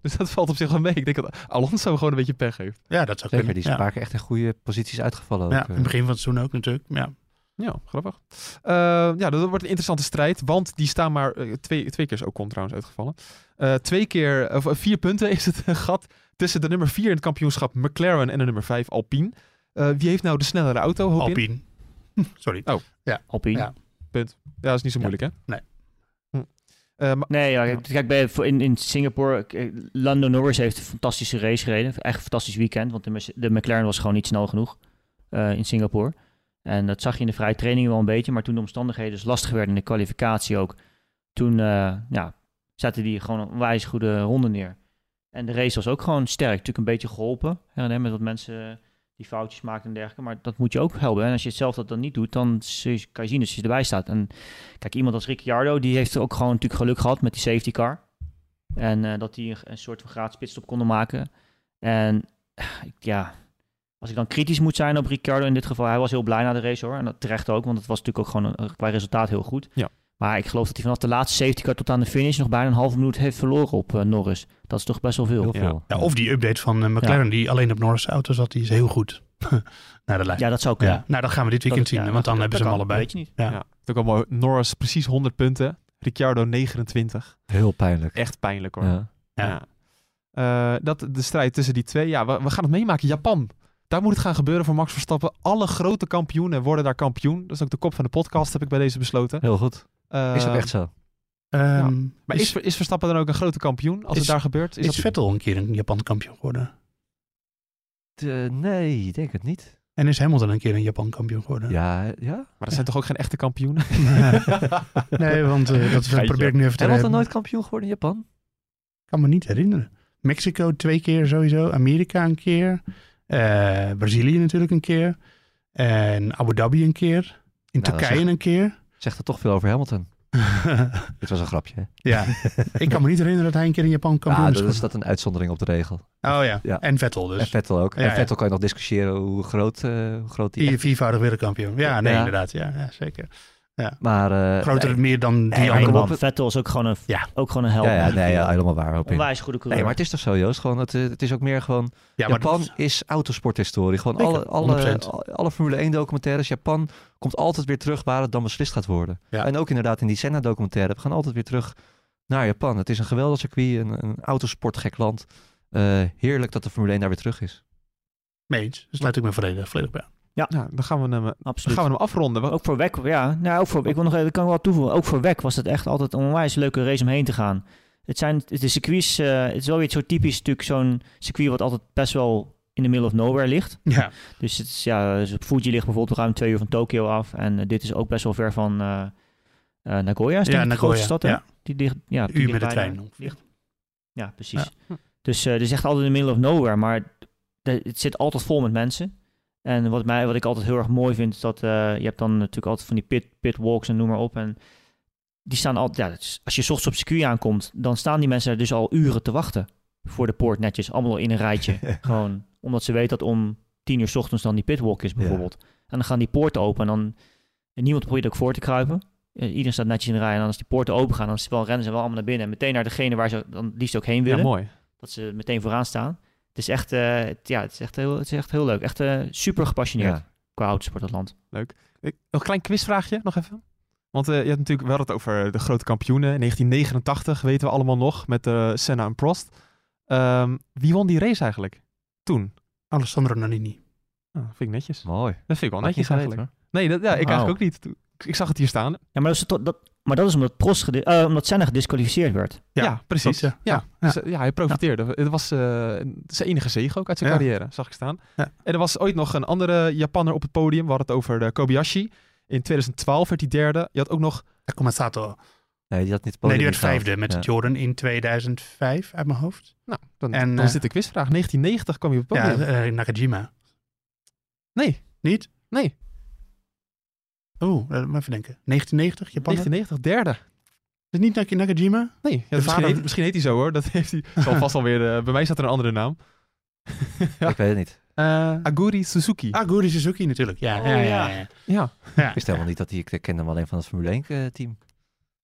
Dus dat valt op zich wel mee. Ik denk dat Alonso gewoon een beetje pech heeft. Ja, dat zou Zeker, kunnen. die is ja. een paar keer echt in goede posities uitgevallen. Ook, Ja, eh. in het begin van het seizoen ook natuurlijk. Ja. Ja, grappig. Eh, ja, dat wordt een interessante strijd. Want die staan maar... eh, twee, twee keer is Ocon trouwens uitgevallen. Eh, twee keer... Of eh, vier punten (laughs) is het gat tussen de nummer vier in het kampioenschap McLaren en de nummer vijf Alpine. Eh, wie heeft nou de snellere auto? Hoop in? Alpine. (laughs) Sorry. Alpine. Ja. Ja, dat is niet zo Ja. moeilijk, hè? Nee. Eh, Nee, ja, kijk, bij, in, in Singapore, eh, Lando Norris heeft een fantastische race gereden. Echt een fantastisch weekend, want de, McLaren was gewoon niet snel genoeg eh, in Singapore. En dat zag je in de vrije training wel een beetje, maar toen de omstandigheden dus lastig werden in de kwalificatie ook, toen eh, ja, zette die gewoon een wijs goede ronde neer. En de race was ook gewoon sterk. Natuurlijk een beetje geholpen her en der met wat mensen die foutjes maakten en dergelijke. Maar dat moet je ook helpen. En als je zelf dat dan niet doet, dan kan je zien dat je erbij staat. En kijk, iemand als Ricciardo, die heeft ook gewoon natuurlijk geluk gehad met die safety car. En eh, dat die een, soort van gratis pitstop konden maken. En ja, als ik dan kritisch moet zijn op Ricciardo in dit geval, hij was heel blij na de race hoor. En dat terecht ook, want het was natuurlijk ook gewoon een, qua resultaat heel goed. Ja. Maar ik geloof dat hij vanaf de laatste safety car tot aan de finish nog bijna een halve minuut heeft verloren op eh, Norris. Dat is toch best wel veel. Heel veel. Ja, of die update van eh, McLaren die alleen op Norris auto zat, die is heel goed. (laughs) Naar de lijn. Ja, dat zou kunnen. Ja, nou, dat gaan we dit weekend Dat- zien, ja, want dan dat- hebben ze hem allebei. Weet je niet. Ja. Ook mooi. Norris precies 100 punten. Ricciardo 29. Heel pijnlijk. Echt pijnlijk hoor. Ja. Ja. Ja. Eh, dat, de strijd tussen die twee. Ja, we, we gaan het meemaken. Japan. Daar moet het gaan gebeuren voor Max Verstappen. Alle grote kampioenen worden daar kampioen. Dat is ook de kop van de podcast, heb ik bij deze besloten. Heel goed. Eh, Is ook echt zo. Ehm, Maar is, is, is Verstappen dan ook een grote kampioen als is- het daar gebeurt? is dat... Vettel een keer een Japan kampioen geworden? Eh, nee, ik denk het niet. En is Hamilton een keer een Japan kampioen geworden? Ja, ja? Maar dat zijn toch ook geen echte kampioenen? (laughs) nee, want eh, dat Geitje. probeer ik nu even te Hamilton nooit kampioen geworden in Japan? kan me niet herinneren. Mexico twee keer sowieso. Amerika een keer. eh, Brazilië natuurlijk een keer. En Abu Dhabi een keer. In Nou, dat is Turkije een keer. Zegt er toch veel over Hamilton. (laughs) Dit was een grapje. hè? ja, ik kan me niet herinneren dat hij een keer in Japan kampioen Ja, is dan is dat een uitzondering op de regel. Oh ja. Ja. en Vettel En dus. Vettel ook. Ja, en. Vettel kan je nog discussiëren hoe groot, eh, hoe groot die echt- viervoudig wereldkampioen. Ja, nee, Ja. inderdaad. Ja, ja. Maar... eh, Groter nee. meer dan die Nee, maar andere. man, op. Vettel is ook gewoon een, Ja. ook gewoon een held. Ja, ja, nee, ja, helemaal waar. Ik. Onwijs goede coureur. Nee, maar het is toch zo, Joost? Gewoon, het, eh, het is ook meer gewoon... Ja, Japan dat- is autosporthistorie. Gewoon alle, alle, 100%. alle, Formule 1 documentaires. Japan komt altijd weer terug waar het dan beslist gaat worden. Ja. En ook inderdaad in die Senna documentaire. We gaan altijd weer terug naar Japan. Het is een geweldig circuit, een, een autosportgek land. Eh, heerlijk dat de Formule 1 daar weer terug is. mee eens. Daar sluit ik me volledig, volledig bij aan. Nou, dan gaan we hem, dan Absoluut. gaan we hem afronden. Ook voor WEC, ja. Nou, ook voor, ik wil nog even, kan ik wel toevoegen. Ook voor WEC was het echt altijd een onwijs leuke race om heen te gaan. Het zijn de circuits, eh, het is wel weer zo typisch natuurlijk zo'n circuit wat altijd best wel in de middle of nowhere ligt. Ja, Dus het is, ja, dus Fuji ligt bijvoorbeeld ruim twee uur van Tokio af. En eh, dit is ook best wel ver van eh eh, Nagoya. Is Ja, de Nagoya, grootste stad, ja. Die ligt, ja, die uur met de trein ligt- Ja, precies. Ja. Dus eh, het is echt altijd in the middle of nowhere. Maar de- het zit altijd vol met mensen. En wat, mij, wat ik altijd heel erg mooi vind, is dat eh, je hebt dan natuurlijk altijd van die pit, pit walks en noem maar op. En die staan altijd, ja, is- als je ochtends op circuit aankomt, dan staan die mensen er dus al uren te wachten voor de poort netjes, allemaal in een rijtje. (laughs) Gewoon omdat ze weten dat om tien uur 's ochtends dan die pitwalk is bijvoorbeeld. En dan gaan die poorten open en dan en niemand probeert ook voor te kruipen. Iedereen staat netjes in de rij en dan als die poorten open gaan, dan is het wel, rennen ze wel allemaal naar binnen. En meteen naar degene waar ze dan liefst ook heen ja, willen mooi. dat ze meteen vooraan staan. Het is echt, eh, het- ja, het is echt, heel, het is echt heel leuk. Echt eh, super gepassioneerd Ja. qua autosport dat land. Ik- nog een klein quizvraagje, nog even. Want eh, je hebt natuurlijk wel het over de grote kampioenen. In 1989 weten we allemaal nog, met eh, Senna en Prost. Ehm, wie won die race eigenlijk? Toen? Alessandro Nannini. Ah, vind ik netjes. Mooi. Dat vind ik wel netjes eigenlijk. Nee, dat, ja, ik Wauw. eigenlijk ook niet. Toen- Ik zag het hier staan. Ja, maar dat is, to- dat, maar dat is omdat, Prost gedi- eh, omdat Senna gedisqualificeerd werd. Ja, Ja, precies. ja. ja. Ja, Dus, eh, ja, hij profiteerde. Het was eh, zijn enige zege ook uit zijn Ja. carrière, zag ik staan. Ja. En er was ooit nog een andere Japanner op het podium. We hadden het over de Kobayashi. In 2012 werd hij derde. Je had ook nog Takuma Sato. Nee, die had niet het Nee, podium die werd vijfde met Ja. Jordan in 2005 uit mijn hoofd. Nou, dan, En, dan zit de quizvraag. 1990 kwam je op het Ja, podium. eh, Nakajima. nee, Niet? nee. Oeh, laat me even denken. 1990, Japan. 1990, derde. Is het niet Nak- Nakajima? Nee, ja, misschien, vader- heet, misschien heet hij zo hoor. Dat heeft hij (laughs) zal vast alweer. eh bij mij staat er een andere naam. Ja. (laughs) Ik weet het niet. Eh Aguri Suzuki. Aguri Suzuki natuurlijk. Ja, Oh, ja, ja. ja. ja. Ja. ja. Ik wist helemaal niet dat hij... Ik kende hem alleen van het Formule 1 eh, team.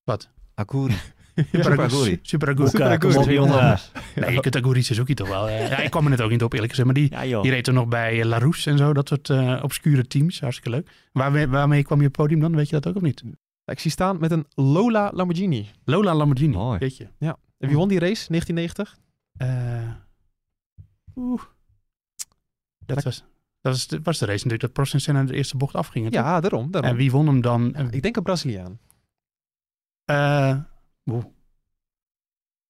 Wat? Aguri. Super Super Aguri. Aguri. Super Aguri. Boeka, Super kom op Aguri. jongen. Nee, je kunt Aguri Suzuki toch wel. Ja, ik kwam er net ook niet op eerlijk gezegd. Maar die, Ja die reed toen nog bij Larousse en zo. Dat soort eh, obscure teams. Hartstikke leuk. Waarmee, waarmee kwam je op het podium dan? Weet je dat ook of niet? Ik zie staan met een Lola Lamborghini. Lola Lamborghini. Mooi. Weet je. En wie won die race? 1990? Eh, Oeh. Dat was, dat was, de, was de race natuurlijk dat Prost en Senna de eerste bocht afgingen. Ja, daarom. daarom. En wie won hem dan? Ik denk een Braziliaan. eh, oeh.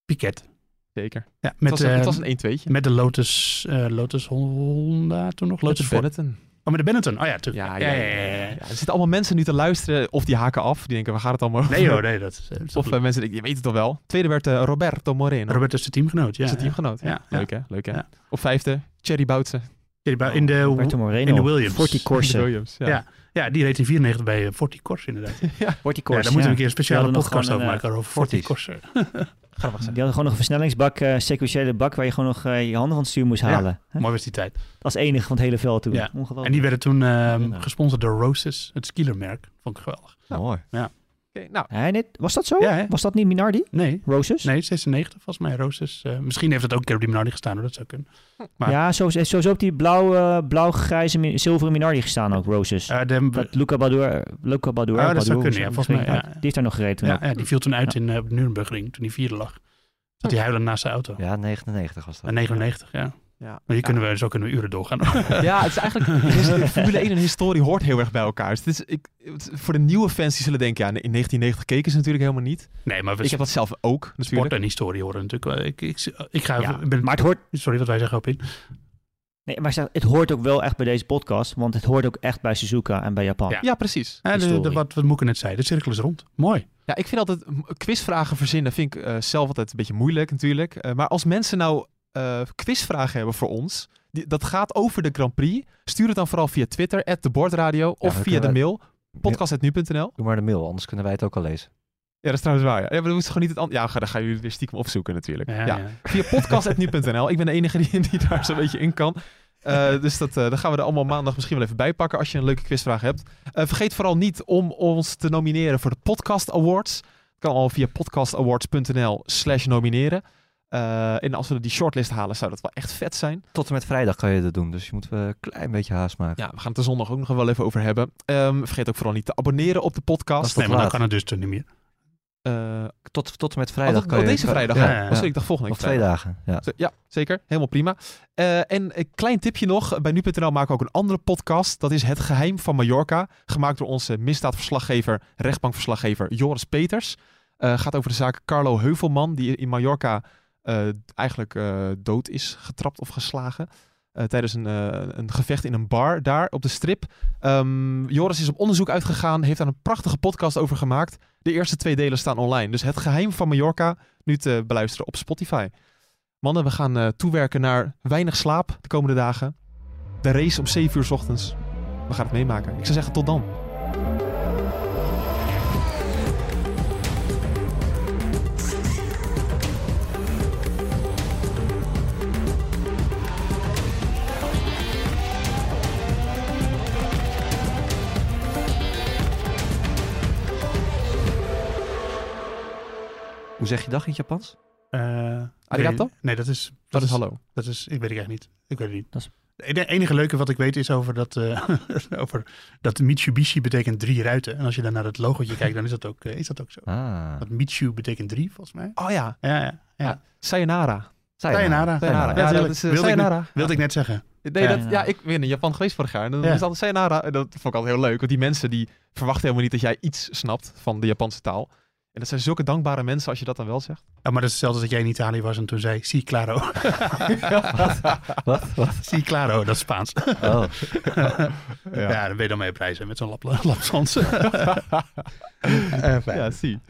Piquet. Zeker. Ja, Het met, was, een, het eh, was een 1 2 met de Lotus, eh, Lotus Honda toen nog. Lotus. Benetton. Oh, met de Benetton. Oh ja, natuurlijk. Ja, ja, ja. Er zitten allemaal mensen nu te luisteren of die haken af. Die denken, waar gaat het allemaal over? Nee hoor, nee. Dat is, eh, Of mensen denken, je weet het toch wel. Tweede werd Roberto Moreno. Robert is de teamgenoot. Ja, is het teamgenoot. Ja. Leuk hè, leuk hè. Op vijfde, Thierry Boutsen. Ja. In de, Roberto Moreno. in de Williams. Forti Corse. Williams. Ja. Ja. ja, die reed in 94 bij eh, Forti Corse inderdaad. Forti (laughs) Ja, Corse. daar moeten we een keer een speciale podcast over maken over Forti. Corse. (laughs) Grappig. Die hadden gewoon nog een versnellingsbak, eh sequentiële bak, waar je gewoon nog eh, je handen van het stuur moest Ja. halen. Mooi was die tijd. Dat is enige van het hele veld toen. Ja. Ongelooflijk. En die werden toen eh, Ja. gesponsord door Roses, het skielermerk. Vond ik geweldig. Mooi. Nou, dit- was dat zo? Ja? Was dat niet Minardi? Nee, Roses? nee, 96 volgens mij, Roses. Eh, misschien heeft het ook een keer op die Minardi gestaan, hoor. dat zou kunnen. maar- Ja, zo- sowieso op die blauw, eh, blauw-grijze, zilveren Minardi gestaan ook, Roses. Eh, de, dat Luca Badour, Luca Badour, Ah, dat zou kunnen, ja, volgens mij, ja. Die heeft daar nog gereden toen ja, ja, die viel toen uit in, eh, op de Nürburgring, toen hij vierde lag. Zat hij huilend naast zijn auto. Ja, 99 was dat. En 99, ja. Ja. Maar hier kunnen we, zo kunnen we uren doorgaan. (laughs) Ja, het is eigenlijk Formule 1 en historie hoort heel erg bij elkaar. Dus het is, ik, het- voor de nieuwe fans die zullen denken, ja, in 1990 keken ze natuurlijk helemaal niet. nee, maar we Ik heb dat zelf ook natuurlijk. sport en historie horen natuurlijk. Ik, ik, ik ga Ja, even- ben, maar het hoort, Sorry wat wij zeggen op in. nee, maar het hoort ook wel echt bij deze podcast, want het hoort ook echt bij Suzuka en bij Japan. Ja. Ja, precies. Ja, de, wat, wat Moeke net zei, de cirkel is rond. Mooi. Ja, ik vind altijd quizvragen verzinnen vind ik eh, zelf altijd een beetje moeilijk natuurlijk. Eh, maar als mensen nou eh, quizvragen hebben voor ons, die, dat gaat over de Grand Prix, stuur het dan vooral via Twitter, @debordradio of dan via kunnen de we- mail, podcast.nu.nl. Doe maar de mail, anders kunnen wij het ook al lezen. Ja, dat is trouwens waar. Ja, ja maar dan moeten gewoon niet het an- Ja, ga- dan gaan jullie weer stiekem opzoeken natuurlijk. Ja, Ja, ja. Via podcast.nu.nl. Ik ben de enige die, die daar zo'n beetje in kan. Eh, dus dat, eh dan gaan we er allemaal maandag misschien wel even bij pakken als je een leuke quizvraag hebt. Eh, vergeet vooral niet om ons te nomineren voor de Podcast Awards. kan al via podcastawards.nl slash nomineren. Eh, en als we die shortlist halen, zou dat wel echt vet zijn. Tot en met vrijdag kan je dat doen, dus je moet een klein beetje haast maken. Ja, we gaan het er zondag ook nog wel even over hebben. Ehm, vergeet ook vooral niet te abonneren op de podcast. Dat Nee, maar dan kan het dus toen niet meer. Eh, Tot, tot en met oh, vrijdag dat- kan oh, je... deze vrijdag. Ja, ja, ja. Oh, ik dacht volgende Nog week twee dagen, ja. Ja, zeker. Helemaal prima. Eh, en een klein tipje nog. Bij nu.nl maken we ook een andere podcast. Dat is Het Geheim van Mallorca. Gemaakt door onze misdaadverslaggever, rechtbankverslaggever Joris Peters. Eh, gaat over de zaak Carlo Heuvelman, die in Mallorca eigenlijk eh, dood is getrapt of geslagen. eh, tijdens een, eh, een gevecht in een bar daar op de strip. Ehm, Joris is op onderzoek uitgegaan, heeft daar een prachtige podcast over gemaakt. De eerste twee delen staan online. Dus Het Geheim van Mallorca, nu te beluisteren op Spotify. Mannen, we gaan eh, toewerken naar weinig slaap de komende dagen. De race om 7 uur 's ochtends. We gaan het meemaken. Ik zou zeggen, tot dan. Hoe zeg je dag in het Japans? Eh, Arigato? Nee, nee, dat is... Dat is hallo. Dat is, ik weet het echt niet. Ik weet het niet. Dat is- enige leuke wat ik weet is over dat, eh, (laughs) over dat Mitsubishi betekent drie ruiten. En als je dan naar het logootje kijkt, dan is dat ook, eh, is dat ook zo. Ah. Want Mitsu betekent drie, volgens mij. Oh ja, Ja, ja. ja. Sayonara. Sayonara. Sayonara. Ja, Ja, dat is Wilde ik Sayonara. Wilde ik net zeggen. Nee, dat, ja, ik ben in Japan geweest vorig jaar. En dan is altijd Sayonara. En dat vond ik altijd heel leuk. Want die mensen die verwachten helemaal niet dat jij iets snapt van de Japanse taal. En dat zijn zulke dankbare mensen als je dat dan wel zegt. Ja, maar dat is hetzelfde als dat jij in Italië was en toen zei, si claro. (laughs) Wat? Wat? si claro, dat is Spaans. Oh. (laughs) ja. dan ben je dan mee op reis hè, met zo'n lap, lapsans. (laughs) Eh, fijn. Ja, zie.